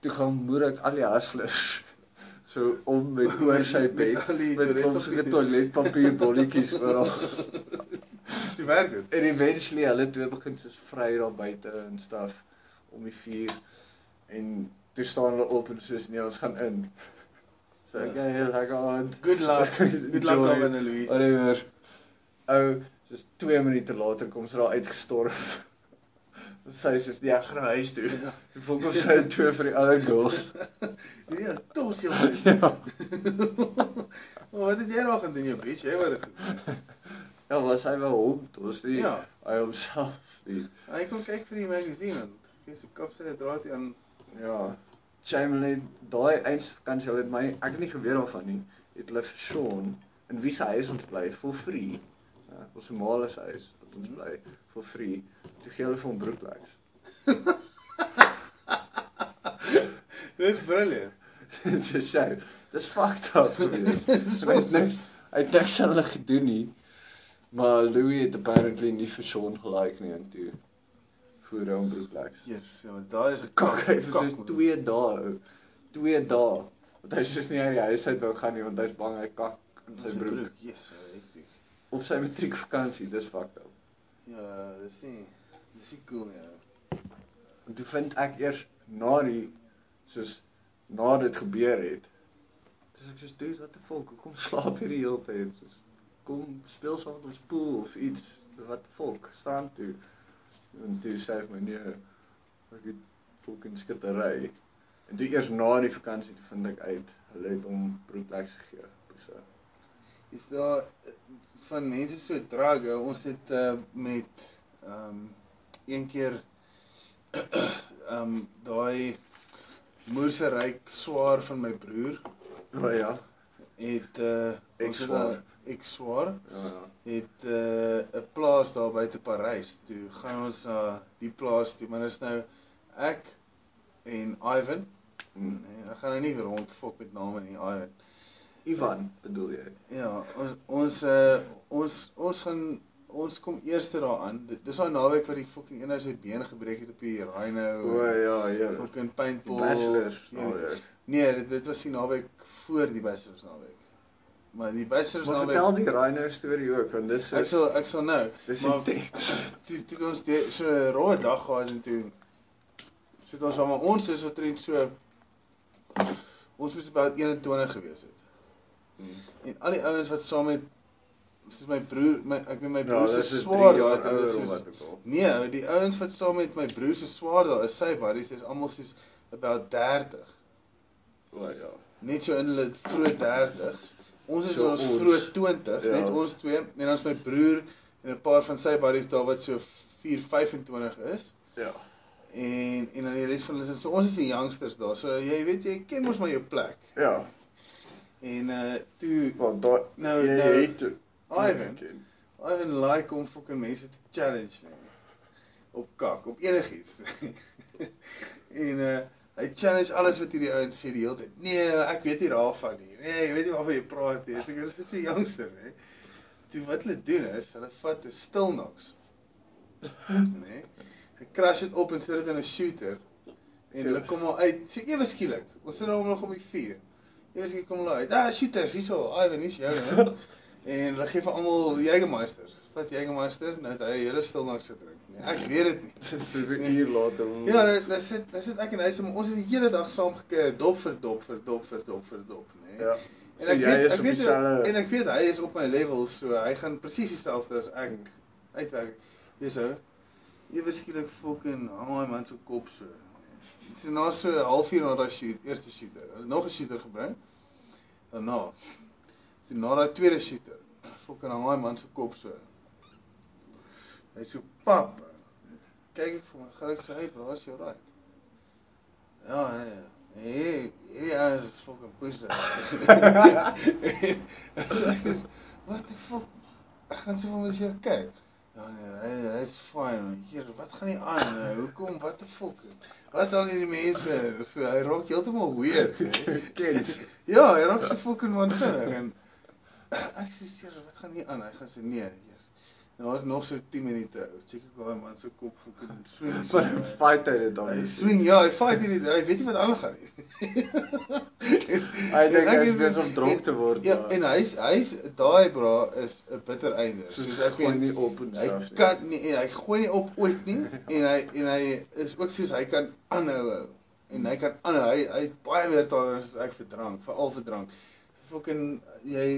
Toe gaan moer ek al die hustlers so om met oor sy bed met ons toiletpapier. toiletpapier bolletjies oral. Die werk dit. En eventually hulle twee begin soos vry daar buite en staf om die vuur en toe staan hulle op en soos nee ons gaan in. So ek Ja. ja, lekker aand. Good luck. Good luck aan Louis. Whatever. Ou, soos 2 minute later kom sy daar uitgestorm. Sy sê soos nee, ek gaan na huis toe. Toe voel kom sy twee vir die ander girls. Ja, tos jou man. Ja. Maar wat het jy nog gaan doen jou bitch? Jy wou dit gedoen. Ja, was hy wel hond, ons nie. Ja. Hy homself nie. Hy kom kyk vir die magazine en gee sy kop sy draad aan. Ja. Chamberlain, daai eindvakansie, hulle het my ek het nie geweet daarvan nie. Het hulle vir Sean in wie se huis ons bly for free. Ja, ons Somalië se huis wat ons bly for free. Toe gee hulle vir hom broeklegs. Dis brilliant. Dit is sy. Dis fucked up gewees. Hy het niks hy het niks aan hulle gedoen nie. Maar Louis het apparently nie vir Sean gelike nie en toe voer hy hom broeklegs. Yes, ja, daar is 'n Kak, hy vir soos man. 2 dae. ou. 2 dae. Want hy is nie uit die huis uit wou gaan nie want hy's bang hy kak in sy broek Yes, hektiek. Op sy matriekvakansie. Dis fucked up. Ja, dis nie dis nie cool nie. ou. En toe vind ek eers na die soos na dit gebeur het. Dis ek soos dude, what the fuck? Hoekom slaap jy die hele tyd? Soos kom speel saam met ons pool of iets. What the fuck? Staan toe. En toe sê hy vir my nee, ek het fucking skittery. En toe eers na die vakansie toe vind ek uit hulle het hom broekleks gegee. So. Is daar eh, van mense so drag, ou. ons het uh, met ehm um, een keer ehm um, daai moerse ryk swaar van my broer O oh, ja. het uh Ex-swaar. Ek-swaar Ja ja. het 'n uh, 'n plaas daar buite Parys. Toe gaan ons na die plaas toe, maar is nou ek en Ivan. Hmm. Nee, ek gaan nou nie weer rond fok met name nie, Ivan. Ivan bedoel jy? Ja, ons ons uh, ons ons gaan ons kom eers daaraan. Dit- Dis daai naweek wat die fucking een ou sy been gebreek het op die Rhino. O ja, ja. Fucking paintball. bachelors. Ja, Oh, ja. Nee, dit, dit was die naweek voor die bachelors naweek. Maar die bachelors Maar naweek vertel die Rhino storie ook want dis Ek sal ek sal nou. dis maar- intens. Toe het ons die, so 'n roe dag gehad en toe so het ons almal ons is wat trend so ons moes about 21 gewees het. En al die ouens wat saam met soos my broer, my ek weet my broer se swaar daar het, hulle ouer is soos. Nee, die ouens wat saam met my broer se swaar daar is, sy buddies, dis almal soos about 30. O ja. Net so in hulle vroeë 30s. Ons is So ons ons. vroeë 20s, Ja. net ons twee en dan is my broer en 'n paar van sy buddies daar wat so 4 25 is. Ja. En en dan die res van hulle is so ons is die youngsters daar. So jy weet jy ken mos maar jou plek. Ja. En uh toe Want daai Nou, jy nou- het. Ivan. ken. Ivan like om fucking mense te challenge nie. Op kak, op enigiets. en uh hy challenge alles wat hierdie ouens sê die hele tyd. Nee, ek weet nie daarvan nie. Nee, jy weet nie waarvan jy praat nie. Ek is so youngster, hè. Toe wat hulle doen is, hulle vat 'n stilnox. Nee. Hy crash dit op en sit dit in 'n shooter. En hulle kom al uit, so ewe skielik. Ons sit daar nog op die vuur. Skielik kom hulle uit. Ah, shooters, hierso. Ivan, hier's jou, hè. En hulle gee vir almal Jägermeisters. Vat Jägermeister, nou het hy hele stilnox gedrink. Nee, ek weet dit nie. Dis so 'n uur later. Ja, nou nou sit nou sit ek en hy ons het die hele dag saam gekeer, dop vir dop vir dop vir dop vir dop, nê. Ja. En So ek jy weet is ek op weet dieselfde en ek weet hy is op my level, so hy gaan presies dieselfde as ek uitwerk. Dis ou. Ewe skielik fucking hang hy man se kop so. So na so 'n halfuur na daai shoot, eerste shooter. Hulle nog 'n shooter gebring. Daarna. Toe na daai tweede shooter. Fucking hang hy man se kop so. Hy so pap. Kyk ek vir my, gaan ek sê, "Hey bro, is jy right?" Ja, nee. Hey, ja, is fucking pussy. What the fuck? Ek gaan sê vir my, "Jy kyk." Ja nee, hy hy's fine. man. Hier, wat gaan nie aan? nou? Hoekom? What the fuck? Wat is al hierdie mense? So hy raak heeltemal weird. hè. Kens. Ja, hy raak so fucking waansinnig en ek sê seer, wat gaan nie aan? Hy gaan sê nee, daar is nog so 10 minute. Check ek hy man se kop fucking swing. so, Van fight hy dit dan. Hy swing, ja, hy fight hierdie hy weet nie wat aangaan nie. Hy dink hy is besig om dronk te word. Ja, en hy's hy's daai bra is 'n bitter einde. soos ek hy gooi nie op en Hy self. kan nie hy gooi nie op ooit nie en hy en hy is ook soos hy kan aanhou hou. en hy kan aanhou. Hy hy het baie meer tolerance as ek vir drank, veral vir drank. Fucking jy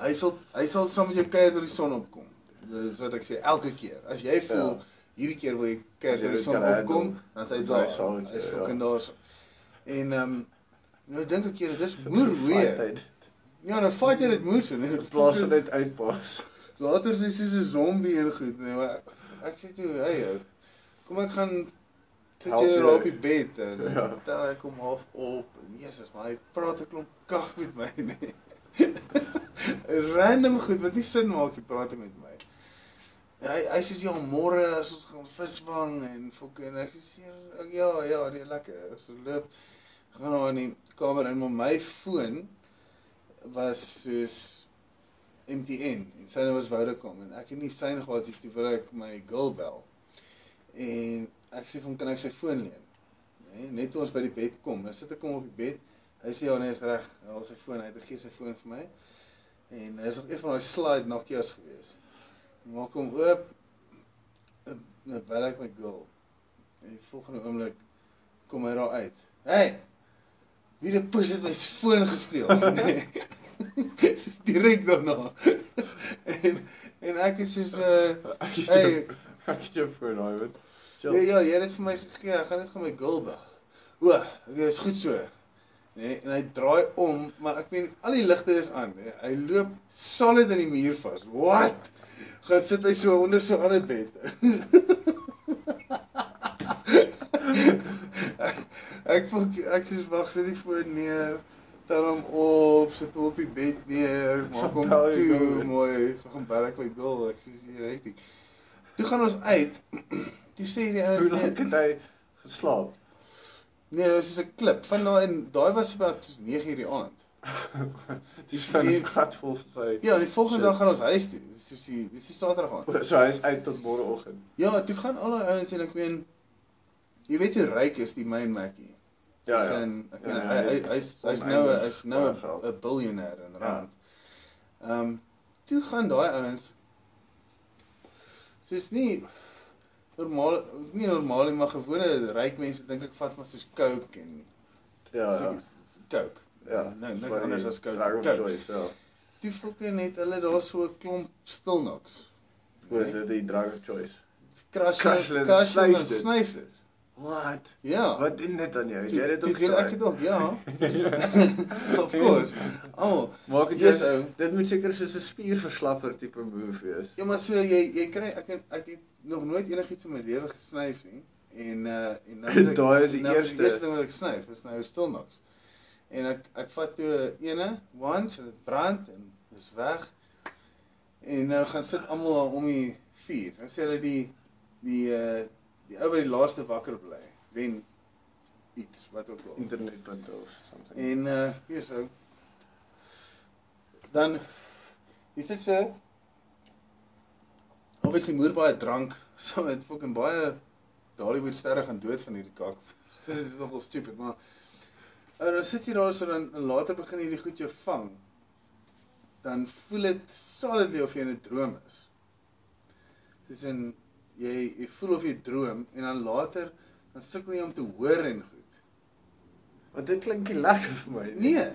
hy sal hy sal saam met jou kuier tot die son opkom. Dis wat ek sê elke keer. As jy voel Ja. hierdie keer wil jy jy dit son kan opkom, handle, dan sê hy dan is daar. Hy's jou, ja. fucking daar. En ehm um, nou dink ek hier dis moer weer. dit? Ja, dan fight jy dit moer so, nee. In plaas van net uitpas. Later is hy soos 'n zombie en goed, nee, maar ek sê toe, hey ou, kom ek gaan sit jy daar op die bed en Ja. ja. dan hy kom half op Jesus, maar hy praat 'n klomp kak met my nee. Random goed wat nie sin maak jy praat met my. Ja, hy hy sê ja, môre as ons gaan visvang en fucking ek sê ja, ja, nee, lekker. So loop gaan nou in die kamer in maar my foon was soos MTN en syne was Vodacom en ek het nie syne gehad nie toe wil ek my girl bel. En ek sê hom kan ek sy foon leen? Nee, net toe ons by die bed kom, dan sit ek hom op die bed. Hy sê ja nee, is reg. Haal sy foon hy gee sy foon vir my. En hy is nog een van daai slide Nokia's gewees. Maak hom oop. Dan bel ek my girl. En die volgende oomblik kom hy daar uit. Hey. Wie die pus het my foon gesteel? Nee. Dis direk daarna. en en ek is soos uh Ek het hey, ek het jou voor daai weet. ja, ja, jy het dit vir my gegee. Ek gaan net gaan my girl bel. O, okay, is goed so. Nee, en hy draai om, maar ek meen al die ligte is aan. Hy loop solid in die muur vas. What? Gaan sit hy so onder so ander bed. ek ek voel ek sê wag, sit die foon neer. Tel hom op, sit hom op die bed neer, maak hom toe, mooi. So gaan bel ek my girl. Ek sê jy reg. Toe gaan ons uit. Toe sê die Hoe ouens lank nee, het hy geslaap? nee, dit was 'n klip. Van daai en daai was about soos 9:00 die aand. Dis Nee. 'n gat vol vir sy. Ja, die volgende Shit. dag gaan ons huis toe. Dis soos die dis die Saterdag aand. So hy is uit tot môreoggend. Ja, toe gaan al die ouens en ek meen jy weet hoe ryk is die main Mackie. Ja, ja. in- ek Ja, meen ja, hy hy- hy's hy's nou 'n oneindig hy's nou 'n biljoenêr in Ja. rand. Ehm um, toe gaan daai ouens soos nie normaal nie normaal nie, maar gewone ryk mense dink ek vat maar soos coke en Ja, ja. so- coke. Ja. Nee, niks waar anders as of Coke. choice, ja. Toe fucking net hulle daar so 'n klomp stilnoks. Hoe is dit die drug of choice? Crash Crash snyf dit. Wat? Ja. Wat doen dit aan jou? Het jy dit ook toe doen Ek het ook, ja. of course. Almal. Maak dit Yes, jy ou. Dit moet seker soos 'n spierverslapper tipe move wees. Ja, maar so jy jy kry ek ek het nog nooit enigiets in my lewe gesnyf nie. En uh en nou Daai is die nou eerste. Die eerste ding wat ek snyf is nou stilnoks. En ek ek vat toe ene once en dit brand en dis weg. En nou gaan sit almal daar om die vuur. Nou sê hulle die die uh die ou wat die laaste wakker bly wen iets wat ook al. Internetpunte of something. En uh hier so. Dan is dit so. Obviously moer baie drank, so dit fucking baie Hollywood sterre gaan dood van hierdie kak. So dit is nogal stupid, maar en dan sit jy daar so dan en later begin hierdie goed jou vang. Dan voel dit solidly of jy in 'n droom is. Soos in jy jy voel of jy droom en dan later dan sukkel jy om te hoor en goed. Want dit klink nie lekker vir my nie. Nee,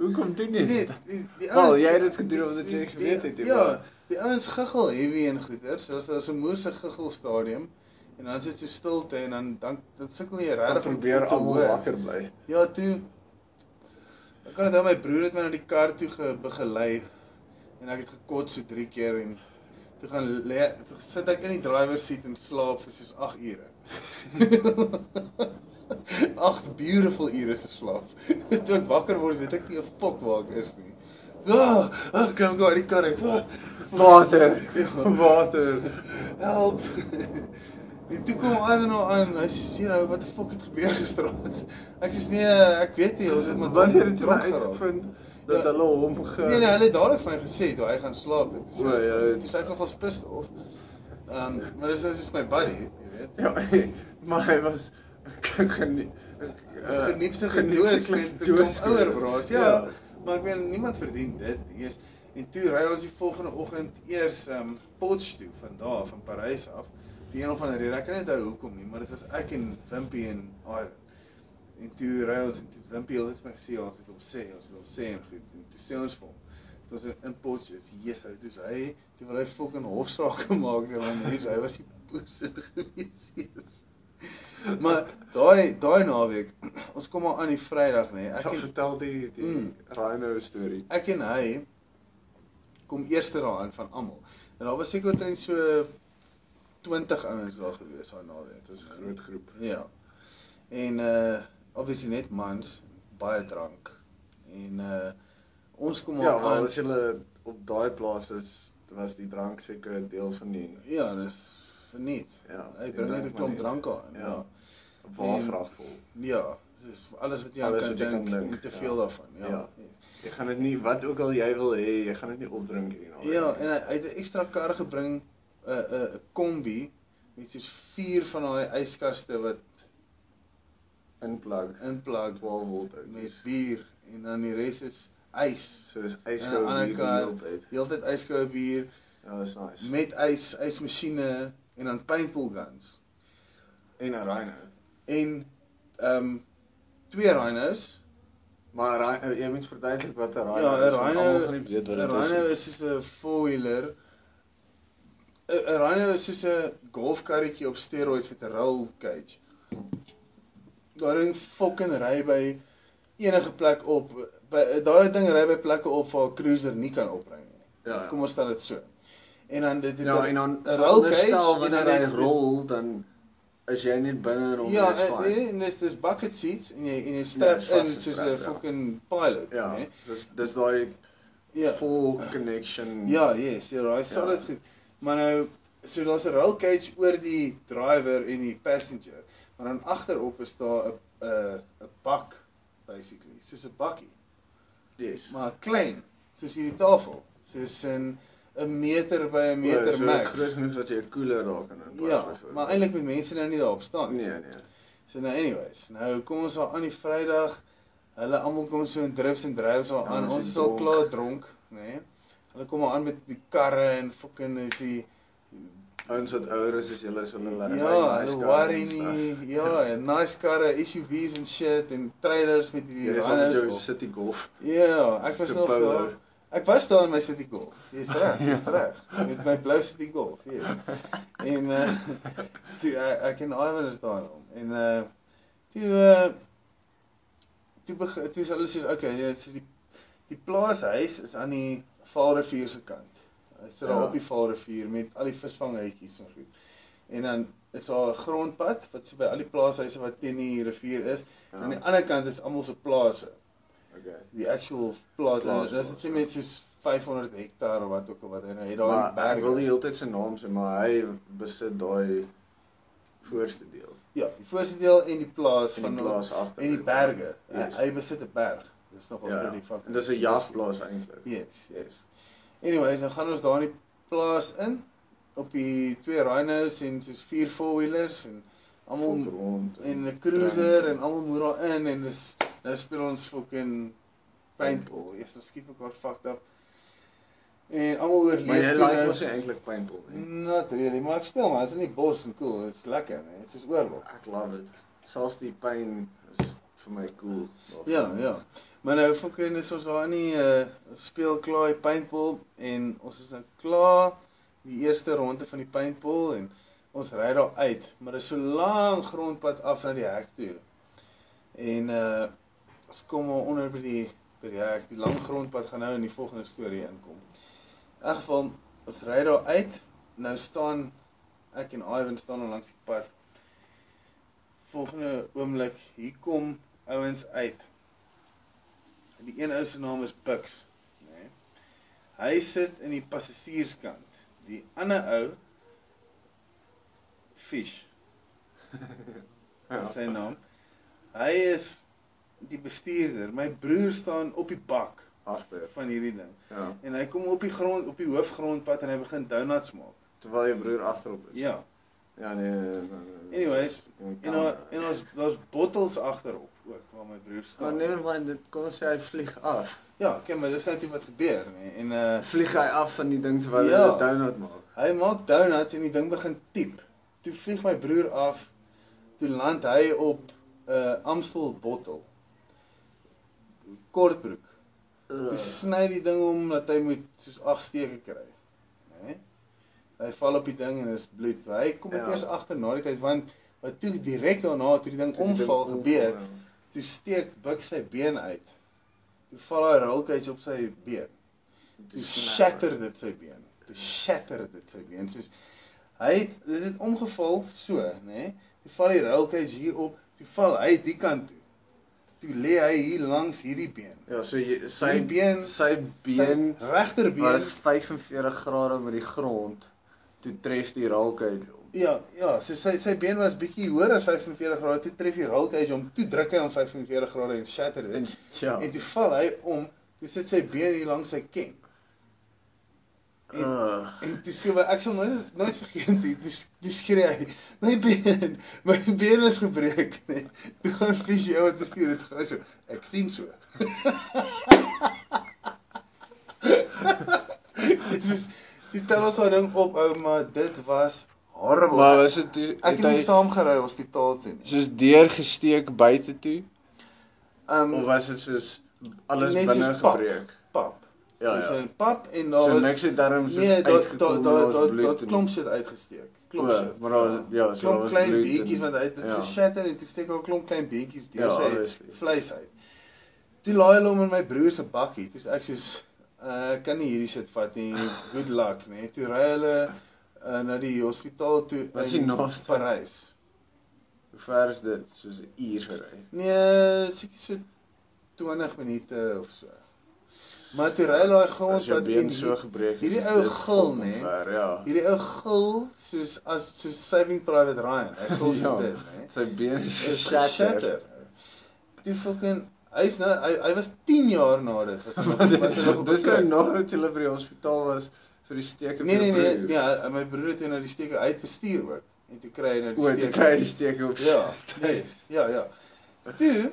Hoekom doen jy Nee, dit? die Wel, jy het dit gedoen omdat jy geweet het jy Ja, die ouens giggel heavy en goeders. Daar's daar's 'n moerse giggel stadium en dan sit jy stilte en dan dan dan sukkel jy regtig om probeer almal wakker bly. Ja, toe Ek kan onthou my broer het my na die kar toe ge, begelei en ek het gekot so 3 keer en toe gaan lê toe sit ek in die driver seat en slaap vir soos 8 ure. 8 beautiful ure se slaap. toe ek wakker word, weet ek nie 'n fok waar ek is nie. Ah, ah, kom gou uit die kar uit. Ah, Water. Ja. Water. help. En toe kom Ivan nou aan. Hy sê, "Hier ou, wat die fok het gebeur gisteraand?" Ek sê, "Nee, ek weet nie, ons het met Wanneer het jy geraak." uitgevind dat Ja. hulle hom ge Nee nee, hulle het dadelik van my gesê toe hy gaan slaap het. O, ja. Dis hy nogal pissed of. Ehm, um, maar dis is my buddy, jy weet. Ja, maar hy was genie uh, Geniepsige geniepsige doos met 'n doos klomp ouer braas. Ja, maar ek weet niemand verdien dit eers. En toe ry ons die volgende oggend eers ehm um, Potch toe van daar van Parys af. Die een of ander rede, ek kan nie onthou hoekom nie, maar dit was ek en Wimpy en Ivan. En toe ry ons en toe het Wimpy vir my gesê ja, ek het hom sê, ons het hom sê en goed. En toe sê ons vir hom. Toe ons in Potch is, yes, hy toe hy, toe wil hy fucking hofsaak maak deur hom mense. Hy was die boose gewees. Yes. Maar daai daai naweek, ons kom maar aan die Vrydag nê. Ek Ek en, vertel die die Mm. Rhino storie. ek en hy kom eerste daaraan van almal. En daar was seker omtrent so 20 ouens daar gewees daai naweek. Dit was 'n groot groep. Ja. En uh obviously net mans, baie drank. En uh ons kom Ja, wel aan. as jy op daai plaas is, was die drank seker 'n deel van die Ja, dis verniet. Ja, die bring net 'n klomp drank aan. Ja. Ja. waarvrag vol. Ja, dis alles wat jy Alles kan dink en te ja. veel daarvan. Ja. Ja. Jy gaan dit nie wat ook al jy wil hê, jy gaan dit nie opdrink hierdie naweek. Ja, nie. en hy, hy het 'n ekstra kar gebring, 'n 'n 'n kombi met soos vier van daai yskaste wat inplug inplug 12 volt uit. met bier en dan die res is ys. So dis Aan die yskoue bier die kant- hele tyd. Heeltyd yskoue bier Ja, dis nice. met ys, ysmasjiene en dan paintball guns. En 'n rhino. En ehm um, twee rhinos. Maar ry- jy moet verduidelik wat 'n rhino Ja, 'n is. want rhino- Almal gaan nie weet wat 'n dit is. Rhino nie. is soos 'n four-wheeler. 'n 'n Rhino is soos 'n golfkarretjie op steroids met 'n roll cage. Daai ding fucking ry by enige plek op. By daai ding ry by plekke op waar 'n cruiser nie kan opry nie. Ja, ja. Kom ons stel dit so. En dan dit het Ja, en dan 'n roll cage wanneer hy rol dan is jy net binne om Ja, is fine. nee, en dis dis bucket seats en jy en jy strap is in vasgestrap, soos 'n ja. fucking pilot, Ja, nee. dis dis daai Ja. full connection. Ja, yes, ja, daai solid goed. Maar nou so daar's 'n roll cage oor die driver en die passenger. Maar dan agterop is daar 'n 'n 'n bak basically, soos 'n bakkie, Yes. maar klein, soos hierdie tafel, soos 'n 'n meter by 'n meter Ja, so max. Groot genoeg dat jy 'n koeler daar kan inpas. Ja, byvoorbeeld. maar eintlik moet mense nou nie daarop staan nie. nee, nee. So nou anyways, nou kom ons al aan die Vrydag. Hulle almal kom so in drips en drives al Ja, aan. ons Ons is al klaar dronk, nê. Nee? Hulle kom aan met die karre en fucking is die Ouens wat ouer is as julle is hulle ry ja, hulle nice worry nie. Ja, en nice karre, SUVs en shit en trailers met stuff. die Jy is met jou. City Golf. Ja, ek was nog daar. Ek was daar in my City Golf. Jy's reg, jy's reg. Met my blou City Golf, ja. En uh toe ek, ek en Ivan is daar om. En uh toe uh toe begin toe is hulle sê okay, ja, so die die plaashuis is aan die Vaalrivier se kant. Hy sit daar Ja. op die Vaalrivier met al die visvanghuitjies en goed. En dan is daar 'n grondpad wat so by al die plaashuise wat teen die rivier is. Ja. En aan die ander kant is almal se plase Okay. die actual en Plaas, dis dit sê ja. met soos 500 hektaar of wat ook al wat hy nou het daar in die ek wil die hele tyd sy naam sê, maar hy besit daai voorste deel. Ja, die voorste deel en die plaas In van die plaas agter. en die berge. Yes. Hy, hy besit 'n berg. Dis nog Ja. pretty fucking. Dis 'n jagplaas eintlik. Yes, yes. Anyways, dan gaan ons daar in die plaas in op die twee rhinos en soos vier four-wheelers en almal rond en 'n cruiser en almal moet daar in en dis nou speel ons fucking paintball. Yes, ons skiet mekaar fucked up. En almal oorleef Maar jy like nou- mos eintlik paintball nie. Not really, maar ek speel maar, is in die bos en cool, dit's lekker, nee, dit is oorlog. Ek love dit. Selfs die pyn is vir my cool. Ja, ja. Maar nou fucking is ons daar in die uh speel klaar die paintball en ons is nou klaar die eerste ronde van die paintball en ons ry daar uit, maar dit is so lank grondpad af na die hek toe. En uh ons kom onder by die by die hek. Die lang grondpad gaan nou in die volgende storie inkom. In elk geval, ons ry daar uit. Nou staan ek en Ivan staan al langs die pad. Volgende oomblik, hier kom ouens uit. Die een ou se naam is Bux, nê. Nee. Hy sit in die passasierskant. Die ander ou Fish Ja. is sy naam. Hy is die bestuurder. My broer staan op die bak Agter. van hierdie ding. Ja. En hy kom op die grond op die hoofgrondpad en hy begin donuts maak. Terwyl jou broer agterop is. Ja. Ja nee. nee, nee. Anyways, Ek kan- En daar en daar's daar's bottels agterop ook waar my broer Maar staan. never mind, dit kom ons sê hy vlieg af. Ja, kyk maar dis net wat gebeur nê. En uh Vlieg hy af van die ding terwyl hy Ja. dit donut maak. hy maak donuts en die ding begin piep. Toe vlieg my broer af. Toe land hy op 'n uh, Amstel bottel. Kortbroek. Toe sny die ding om dat hy moet soos 8 steke kry. Né? Hy val op die ding en is bloed. Hy kom Ja. eers agter na die tyd want wat toe direk daarna toe die ding omval gebeur, toe steek Buck sy been uit. Toe val hy rolcage op sy been. Toe shatter dit sy been. Toe shatter dit sy been. Soos hy het dit het omgeval so, nê? Nee? Toe val die rolcage hier op, toe val hy die kant toe. Toe lê hy hier langs hierdie been. Ja, so jy, sy Die been- sy been regterbeen was 45 grade oor die grond. Toe tref die rolcage hom. Ja, ja, so sy sy been was bietjie hoër as 45 grade. Toe tref die rolcage hom, toe druk hy hom 45 grade en shatter dit. En ja. En toe val hy om, toe sit sy been hier langs sy ken. En, Uh, en toe sê hy ek sal nooit nooit vergeet nie. Toe, toe skree hy, my been, my been is gebreek, nee. Toe gaan fisio wat bestuur het gaan hy so. Ek sien so. Dit is die tel ons daai ding op ou, maar dit was horrible. Maar was dit toe ek het nie saam gery hospitaal toe nie. soos deurgesteek buite toe Um of was dit soos alles binne soos pap. gebreek? pap. Ja, Soos ja. 'n pap en daar So was niks het daarom soos Nee, daar uitgekom daar en daar was daar bloed daar en- klomp shit uitgesteek. Klomp shit. maar daar ja, so daar klomp klein beetjies want uit dit ja. geshatter en toe steek al klomp klein beetjies deur Ja, sy obviously. vleis uit. Toe laai hulle hom in my broer se bakkie. Toe sê ek soos uh kan nie hierdie shit vat nie. Good luck, nee. Toe ry hulle uh, na die hospitaal toe Wat is die naaste? Parys. Hoe ver is dit? Soos 'n uur gery. Nee, seker so 20 minute of so. Maar toe ry daai grond wat en so gebreek is. hierdie ou gil, nê? ver, Ja. Hierdie ou gil soos as soos Saving Private Ryan. Hy gil soos Ja. dit, né? Sy been is geshatter. Toe fucking hy's nou hy, hy was 10 jaar na dit was nog was hy nog Dis nou nadat jy by die hospitaal was vir die steke Nee nee nee, broer. ja, my broer het toe na die steke uitbestuur ook. En toe kry hy nou die O, toe steke. kry jy die steke op. Ja, yes, ja, ja. Toe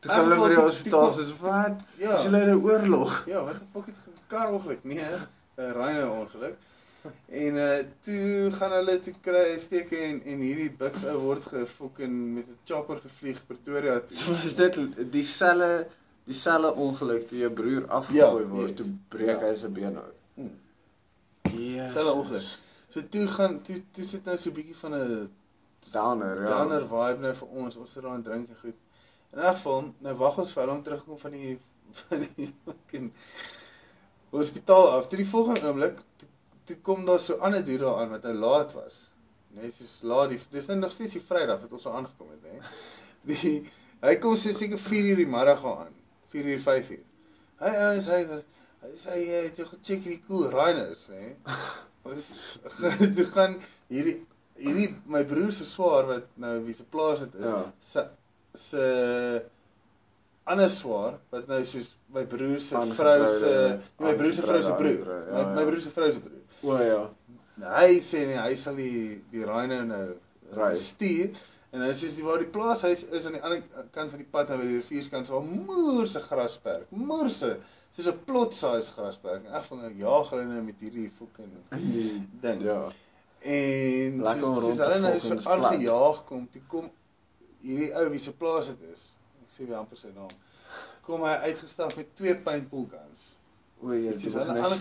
Toe gaan hulle by die Toe- toe- hospitaal toe- soos wat? Ja. Is hulle in 'n oorlog? Ja, wat 'n fuck het 'n kar ongeluk? Nee, 'n Ryne ongeluk. En uh toe gaan hulle toe kry steke en en hierdie buks ou word gefucking met 'n chopper gevlieg Pretoria toe. So was dit dieselfde dieselfde ongeluk toe jou broer afgegooi Ja, word, yes. toe breek Ja. hy sy been uit. Hmm. Ja. Selfe ongeluk. So toe gaan toe toe sit nou so 'n bietjie van 'n Downer, ja. downer vibe nou vir ons. Ons sit daar en drink en goed. In 'n geval, nou wag ons vir hulle om terugkom van die van die fucking hospitaal af. Toe die volgende oomblik toe, toe kom daar so ander dude daar aan wat nou laat was. Net soos laat die dis nou nog steeds die Vrydag wat ons so aangekom het, hè. Die hy kom so seker 4 uur die middag aan. 4 uur 5 uur. Hy ouens hy was- hy hy het jou gecheck hierdie cool rhinos, hè. Ons toe gaan hierdie hierdie my broer se swaar wat nou wie se plaas dit is, Ja. se se ander swaar wat nou soos my broer se vrou se nie, my broer se vrou se broer. My ja, my ja. broer se vrou se broer. O ja. Nou, hy sê nee, hy sal die die rhino nou Ry. stuur en hy sê waar die plaashuis is aan die ander kant van die pad nou by die rivierskant so 'n moerse grasperk. Moerse. Soos 'n plot size grasperk. En ek van nou jaag hulle nou met hierdie fucking ding. ja. En Lekker soos, rond soos hulle nou so aangejaag kom, toe kom hierdie ou wie se plaas dit is. Ek sê weer amper sy naam. Kom hy uitgestap met twee paintball guns. O Dit is toe hulle hy ander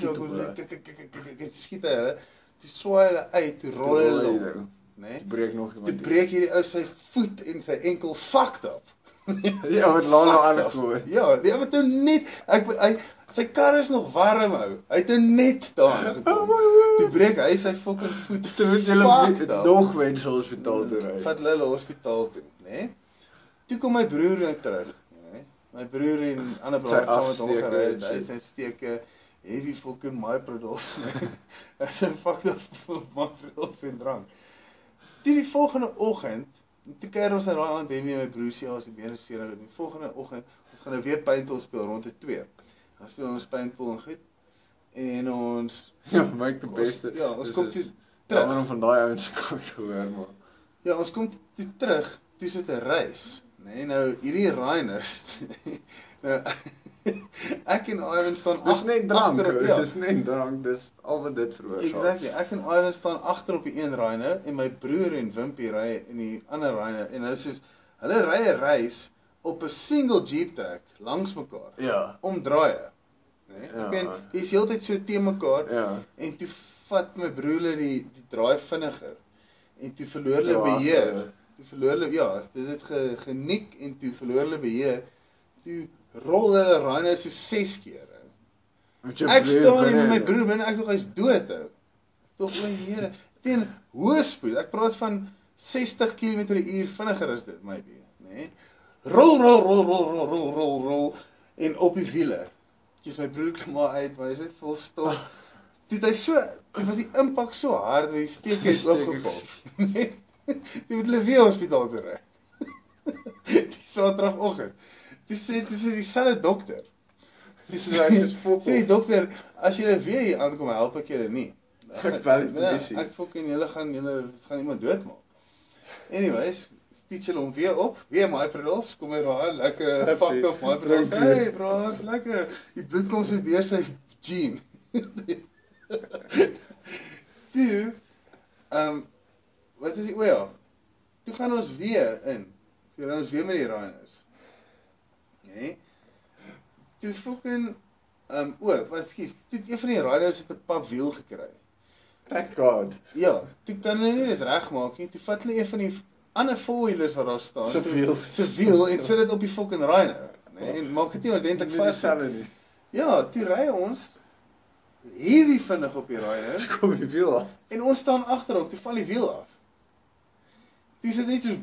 skiet hulle. Toe swaai hulle uit, toe rol Toe hulle né? Toe breek nog Toe iemand. breek hierdie ou sy voet en sy enkel fucked up. Ja, wat Fucked up. aangekom. Ja, die ou het nou net ek hy sy kar is nog warm ou. Hy het nou net daar gekom. Toe breek hy sy fucking voet. Toe moet fucked up. nog wens hospitaal toe ry. Vat hulle hulle hospitaal toe, né? Toe kom my broer nou terug, né? My broer en ander broer saam met hom gery, hy het sy steke heavy fucking my product. Hy sê fuck up my product en drank. Toe die volgende oggend, toe keer ons daai aand Demi en my broer sê ons die bene seer en die volgende oggend ons gaan nou weer paintball speel rond te 2. Dan speel ons paintball en goed. En ons Ja, maak die Ons- beste. ja, ons Dis kom is toe terug. Om van daai ouens kom te hoor, maar. Ja, ons kom toe terug, toe sit 'n reis, nê? Nee, nou hierdie Reiners. nou ek en Ivan staan Dis net drank, ou. Ja, dis net drank, dis al wat dit veroorsaak. exactly. Ek en Ivan staan agter op die een Reiner en my broer en Wimpie ry in die ander Reiner en hulle soos hulle ry 'n reis op 'n single Jeep track langs mekaar Ja. om draaie. Nê? Nee? Ja. Ek meen, jy's heeltyd so te mekaar Ja. en toe vat my broer hulle die die draai vinniger en toe verloor hulle beheer. Toe verloor hulle ja, dit het ge, geniek en toe verloor hulle beheer. Toe rol hulle Rhino so 6 keer. Ek broer staan hier met my broer binne, ek dink hy's dood. Tog o Here, teen hoë spoed. Ek praat van 60 km/h vinniger as dit maybe, nê? Nee? Rol rol rol rol rol rol rol rol en op die wiele. Kies my broer klim maar uit, maar hy's net vol stof. Toe het hy so, toe was die impak so hard dat die steek het. Toe moet hulle weer hospitaal toe ry. Die Saterdagoggend. Toe sê sê dieselfde dokter. Dis Hy sê, "Fok die op." dokter, as julle weer hier aankom, help ek julle nie. Ek bel die Nee, polisie. Ek fucking julle gaan julle gaan iemand doodmaak. Anyways, stitch hulle hom weer op, weer my perols, kom hy raai lekker fuck up my. Dankie. Hey bro, is lekker. Die bloed kom so deur sy jean. Toe ehm um, wat is die o ja. Toe gaan ons weer in. Toe ry ons weer met die rhinos. Nee. Toe fucking ehm um, o, wat skus, toe een van die rhinos het 'n pap wiel gekry. Thank God. Ja, toe kan hulle nie dit regmaak nie. Toe vat hulle een van die ander four-wheelers wat daar staan. Se toe- wiel. Se wiel en sit dit op die fucking rhino. Nee, en maak dit nie ordentlik vas. nie. dieselfde nie. Ja, toe ry ons hierdie vinnig op die rhino. Dit kom die wiel af. En ons staan agterop, toe val die wiel af. Toe is dit net so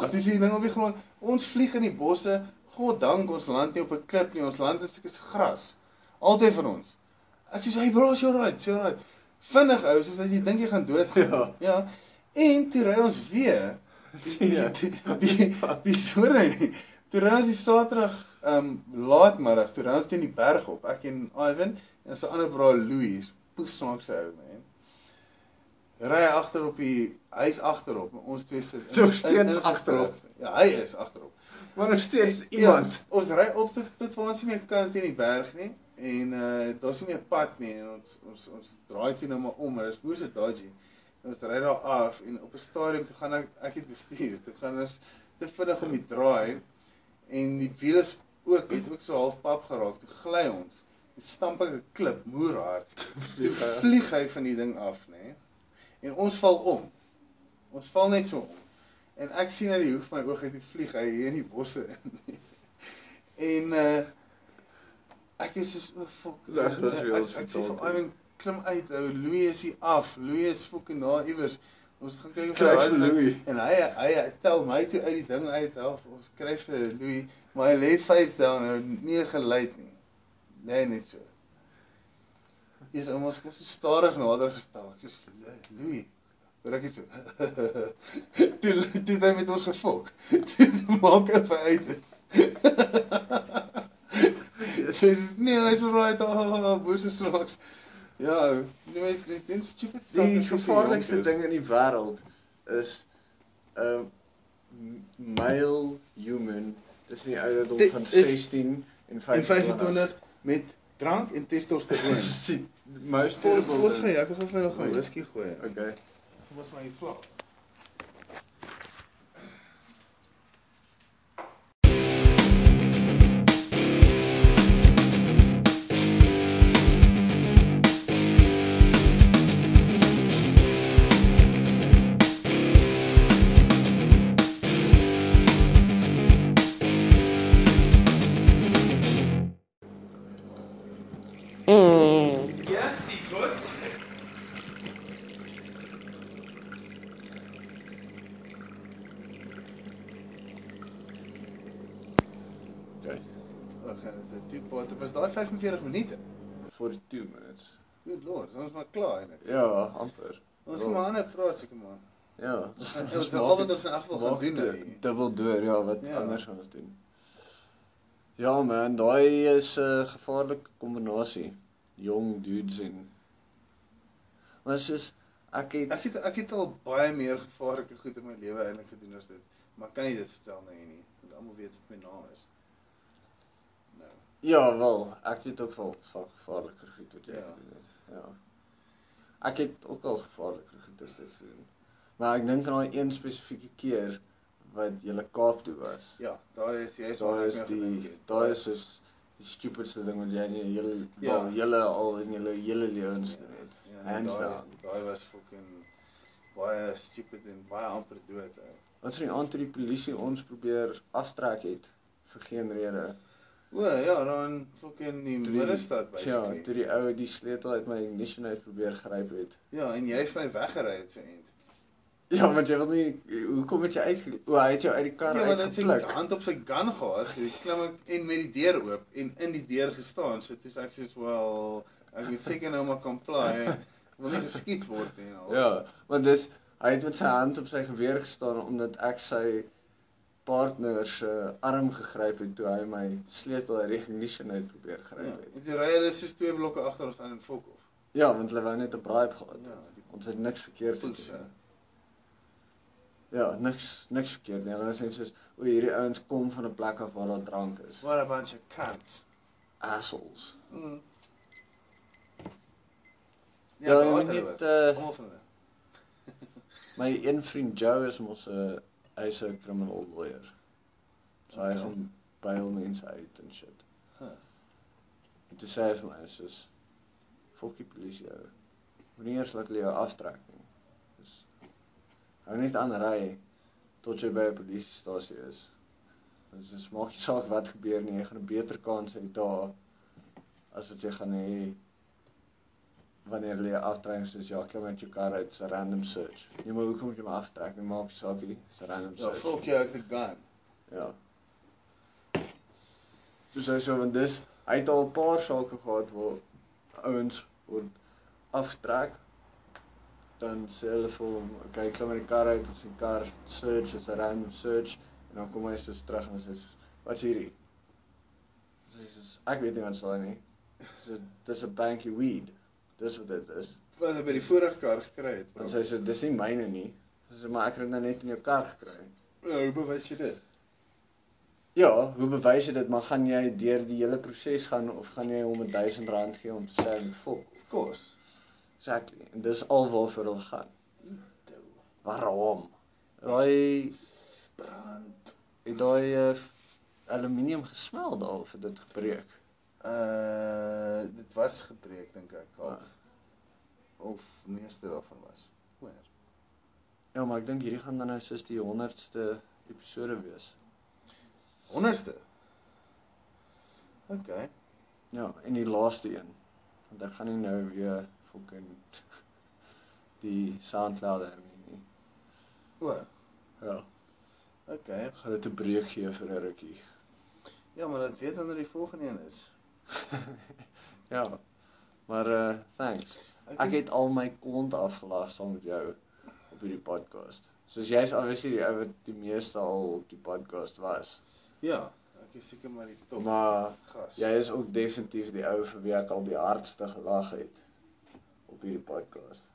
toe is die ding op die grond. Ons vlieg in die bosse. God dank ons land nie op 'n klip nie. Ons land is stukke gras. Altyd van ons. Ek sê, "Hey bro, you're right, you're right." Vinnig ou, soos dat jy dink jy gaan doodgaan. Ja. Ja. En toe ry ons weer die Ja. die die, die sorry. Toe ry ons die Saterdag ehm um, laatmiddag, toe ry ons teen die berg op. Ek en Ivan en so 'n ander bro Louis, poesnaakse ou man. Ry agter op die hy's agterop, maar ons twee sit Nog steeds agterop. Ja, hy is agterop. Maar nog steeds iemand. Ja, ons ry op tot tot waar ons nie meer kan teen die berg nie en uh daar's nie meer pad nie en ons ons ons draai toe nou maar om, dis moeë se dodgy. En ons ry daar af en op 'n stadium toe gaan ek ek het bestuur. Toe gaan ons te vinnig om die draai en die wiele is ook het ook so half pap geraak. Toe gly ons. Toe stamp ek 'n klip moerhard. Toe Vlieg hy. van die ding af, nê. En ons val om. Ons val net so om. En ek sien die hoek van my oog uit hoe vlieg hy hier in die bosse in. en uh ek is so oh, fuck. Ja, wel ek, ek sê vir Ivan klim uit ou Louis is hier af. Louis is fucking na iewers. Ons gaan kyk hy vir Louis. En hy, hy hy tel my toe uit die ding uit help. Ons kry vir Louis, maar hy lê face down en nie geluid nie. Nee, net so. Jy's ou mos kom so stadig nader gestel. Ek sê Louis, hoor ek so. toe toe hy met ons gefok. Toe maak hy vir uit dit. Sê nee, hy's alright. Oh, boer se snaaks. Ja, die mense dis dis stupid. Die gevaarlikste ding in die wêreld is 'n male human tussen die ouderdom Dit van is- 16 en en 25. 25 met drank en testosteron. Most terrible ons gaan, ek wil gou vir nog 'n Oei. whisky gooi. Okay. Ons maar hier slaap. Okay. Ag, dit die pot, was daai 45 minute. 42 minutes. Good lord, ons is maar klaar eintlik. Ja, amper. Ons gaan maar ander praat seker maar. Ja. Ons ons al wat ons in elk geval gaan doen nou hier. Dubbel deur, ja, wat Ja. anders gaan ons doen. Ja man, daai is 'n uh, gevaarlike kombinasie. Jong dudes en Maar soos ek het Ek het ek het al baie meer gevaarlike goed in my lewe eintlik gedoen as dit, maar kan nie dit vertel nou hier nie, want almal weet wat my naam is. Ja, wel, ek het ook wel van gevaarliker goed wat jy Ja. gedoen het. Ja. Ek het ook al gevaarliker goed as dit gedoen. Maar ek dink aan daai een spesifieke keer wat jy Kaap toe was. Ja, daai is jy is Daar is die daar is soos die stupidste ding wat jy in jou hele Ja. wel hele al in jou hele lewens doen het. Ja, Hands daai- down. Daai was fucking baie stupid en baie amper dood. Wat s'n aand toe die polisie ons probeer aftrek het vir geen rede. O ja, dan fucking die middestad Ja, basically. toe die ou die sleutel uit my ignition uit probeer gryp het. Ja, en jy het my weggery het so end. Ja, want jy wil nie hoekom het jy uit O, hy het jou uit die kar Ja, want hy het uitgepluk. hand op sy gun gehad, so klim ek en met die deur oop en in die deur gestaan. So toe sê ek soos wel, ek moet seker nou maar comply. Ek wil nie geskiet word nie en al. Ja, want dis hy het met sy hand op sy geweer gestaan omdat ek sy partner se arm gegryp het toe hy my sleutel uit die ignition uit probeer Ja, gryp het. en toe ry hulle soos twee blokke agter ons aan fok off. Ja, want hulle wou net 'n bribe gehad. Ja, het. die Ons het niks verkeerd gedoen. Ja, niks niks verkeerd nie. Hulle sê soos o, hierdie ouens kom van 'n plek af waar daar drank is. What a bunch of cunts. Assholes. Mm. Ja, net, eh, Almal van hulle. My een vriend Joe is mos 'n hy's 'n criminal lawyer. So hy Okay. gaan bail mense uit en shit. Huh. En toe sê hy vir my is soos fokkie polisie ou. Moenie eers laat hulle jou aftrek nie. Dis hou net aan ry tot jy by 'n polisiestasie is. Dis dis maak nie saak wat gebeur nie, jy gaan 'n beter kans hê daar as wat jy gaan hê wanneer hulle aftrek soos ja, klim met jou kar uit, 'n random search. Nie maar hoekom moet jy my aftrek nie, maak saak nie, 'n random Ja, search. volk jou ek die gun. Ja. Dis hy so want dis hy het al 'n paar sake gehad waar ouens word aftrek dan sê hulle vir hom, "Oké, klim met die kar uit, ons die kar search, is 'n random search." En dan kom hy so terug en sê, "Wat's hierdie?" Sê soos, "Ek weet nie wat sal nie." So dis 'n banky weed. Dis wat dit is. Wat hulle by die vorige kar gekry het. Dan sê hy so, "Dis nie myne nie." Sy sê, "Maar ek het dit nou net in jou kar gekry." Ja, hoe bewys jy dit? Ja, hoe bewys jy dit? Maar gaan jy deur die hele proses gaan of gaan jy hom 'n 1000 rand gee om te sê met fok? Of course. Exactly. En dis al waarvoor hulle gaan. Waarom? Daai Brand. het daai uh, aluminium gesmel daar of het dit gebreek? Uh dit was gebreek dink ek of Ah. of meeste daarvan was. Hoor. Ja, maar ek dink hierdie gaan dan nou soos die 100ste episode wees. Honderdste. Okay. Ja, en die laaste een. Want ek gaan nie nou weer fucking die SoundCloud hernie nie. O, Ja, okay. ek gaan dit 'n breek gee vir 'n rukkie. Ja, maar dat weet wanneer die volgende een is. Ja. Maar uh thanks. Ek het al my kont afgelaag saam met jou op hierdie podcast. Soos jy's obviously die ou wat die meeste al op die podcast was. Ja, ek is seker maar die top Maar gas. jy is ook definitief die ou vir wie ek al die hardste gelag het op hierdie podcast.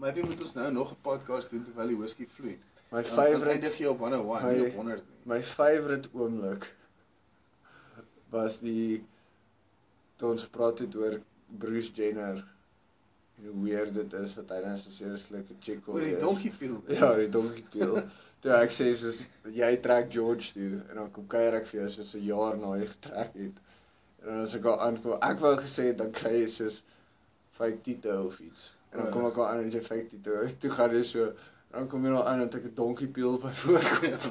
Maybe moet ons nou nog 'n podcast doen terwyl die whisky vloei. My favorite eindig jy op 101, my- nie op 100 nie. my favorite oomblik was die toe ons praat het oor Bruce Jenner en hoe weird dit is dat hy nou so seriouslik 'n chick wil Oor die wees. donkey peel. Ja, die donkie peel. Toe ek sê soos jy trek George toe en dan kom kuier ek vir jou soos 'n jaar na jy getrek het. En dan as ek al aankom, ek wou gesê dan kry jy soos fake titel of iets. En dan kom ek al aan en jy fake titel. Toe gaan jy so dan kom jy nou aan dat ek 'n donkie peel op my voorkop.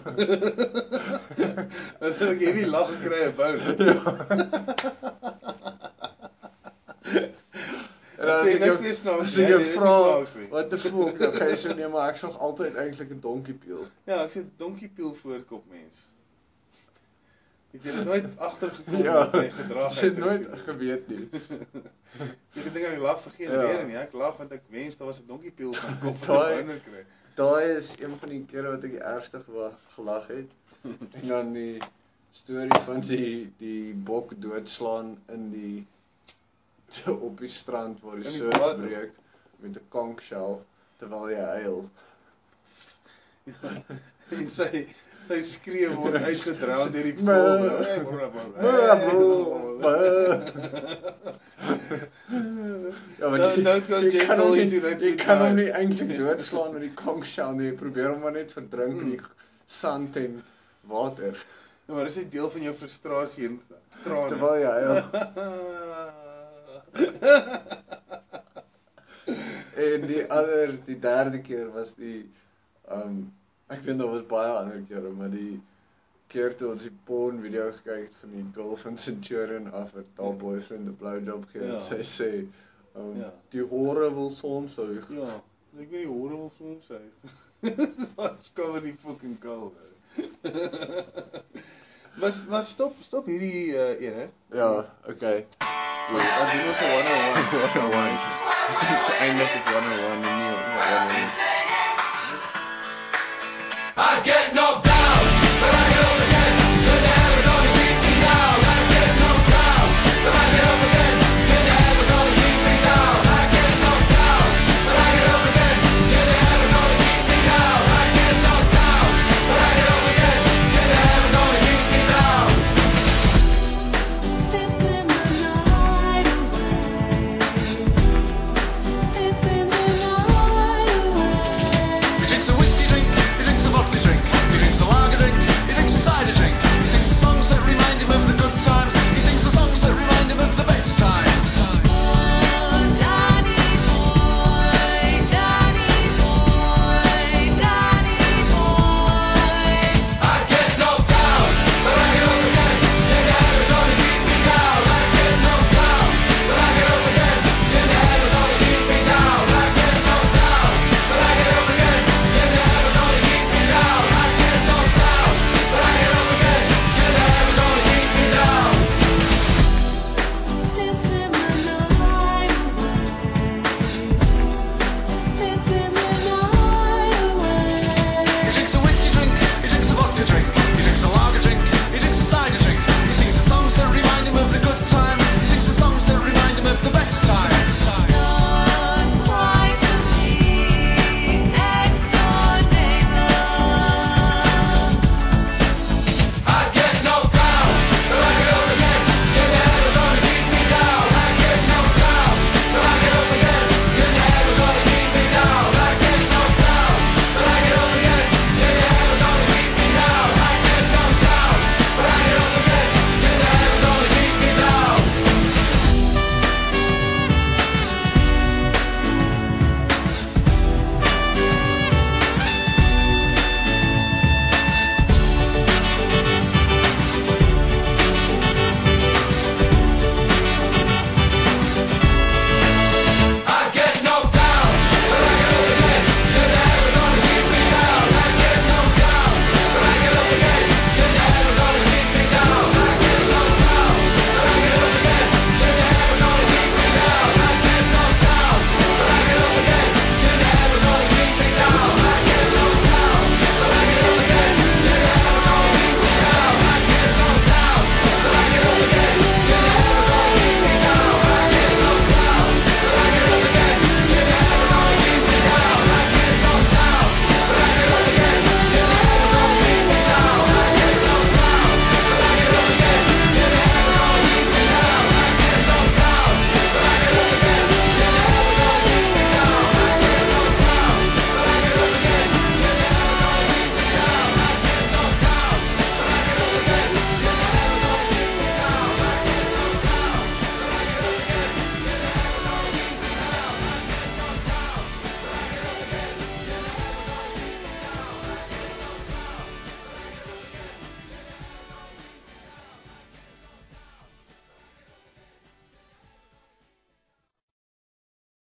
As ek hierdie lag gekry het bou. En dan as ek jou meer snaaks as ek jou vra wat fuck, dan gaan jy so nee, maar ek sê altyd eintlik 'n donkie peel. Ja, ek sê donkie peel voorkop mens. Het jy nooit agtergekom Ja, dat jy gedrag Ek het nooit geweet nie. Ek dink ek lag vir geen Ja. rede nie. Ek lag want ek wens daar was 'n donkie peel van kop Daai- wat ek wou kry. Daai is een van die kere wat ek die ergste gelag het. En dan die storie van die die bok doodslaan in die op die strand waar die surf breek met 'n conch shell terwyl jy huil. En sy sy skree word uitgedrown deur die. Hey, brr, brr, Ja, maar Don't- jy- don't go jy kan hom nie- Jy kan hom nie eintlik doodslaan met die conch shell nie. Probeer hom maar net verdrink in die sand en water Ja, maar dis net deel van jou frustrasie en trane. terwyl jy huil. En die ander, die derde keer was die um ek weet daar was baie ander kere, maar die keer toe ons die porn video gekyk het van die girl van Centurion af wat haar boyfriend 'n blowjob gee Ja. en sy sê um Ja. die hore wil soms so Ja, ek weet nie hoe wil soms sê. Wat cover die fucking girl. Maar maar stop stop hierdie uh een hè. Ja, okay. Dan doen ons 'n 101. Dit is eindig op 101 en nie op 101.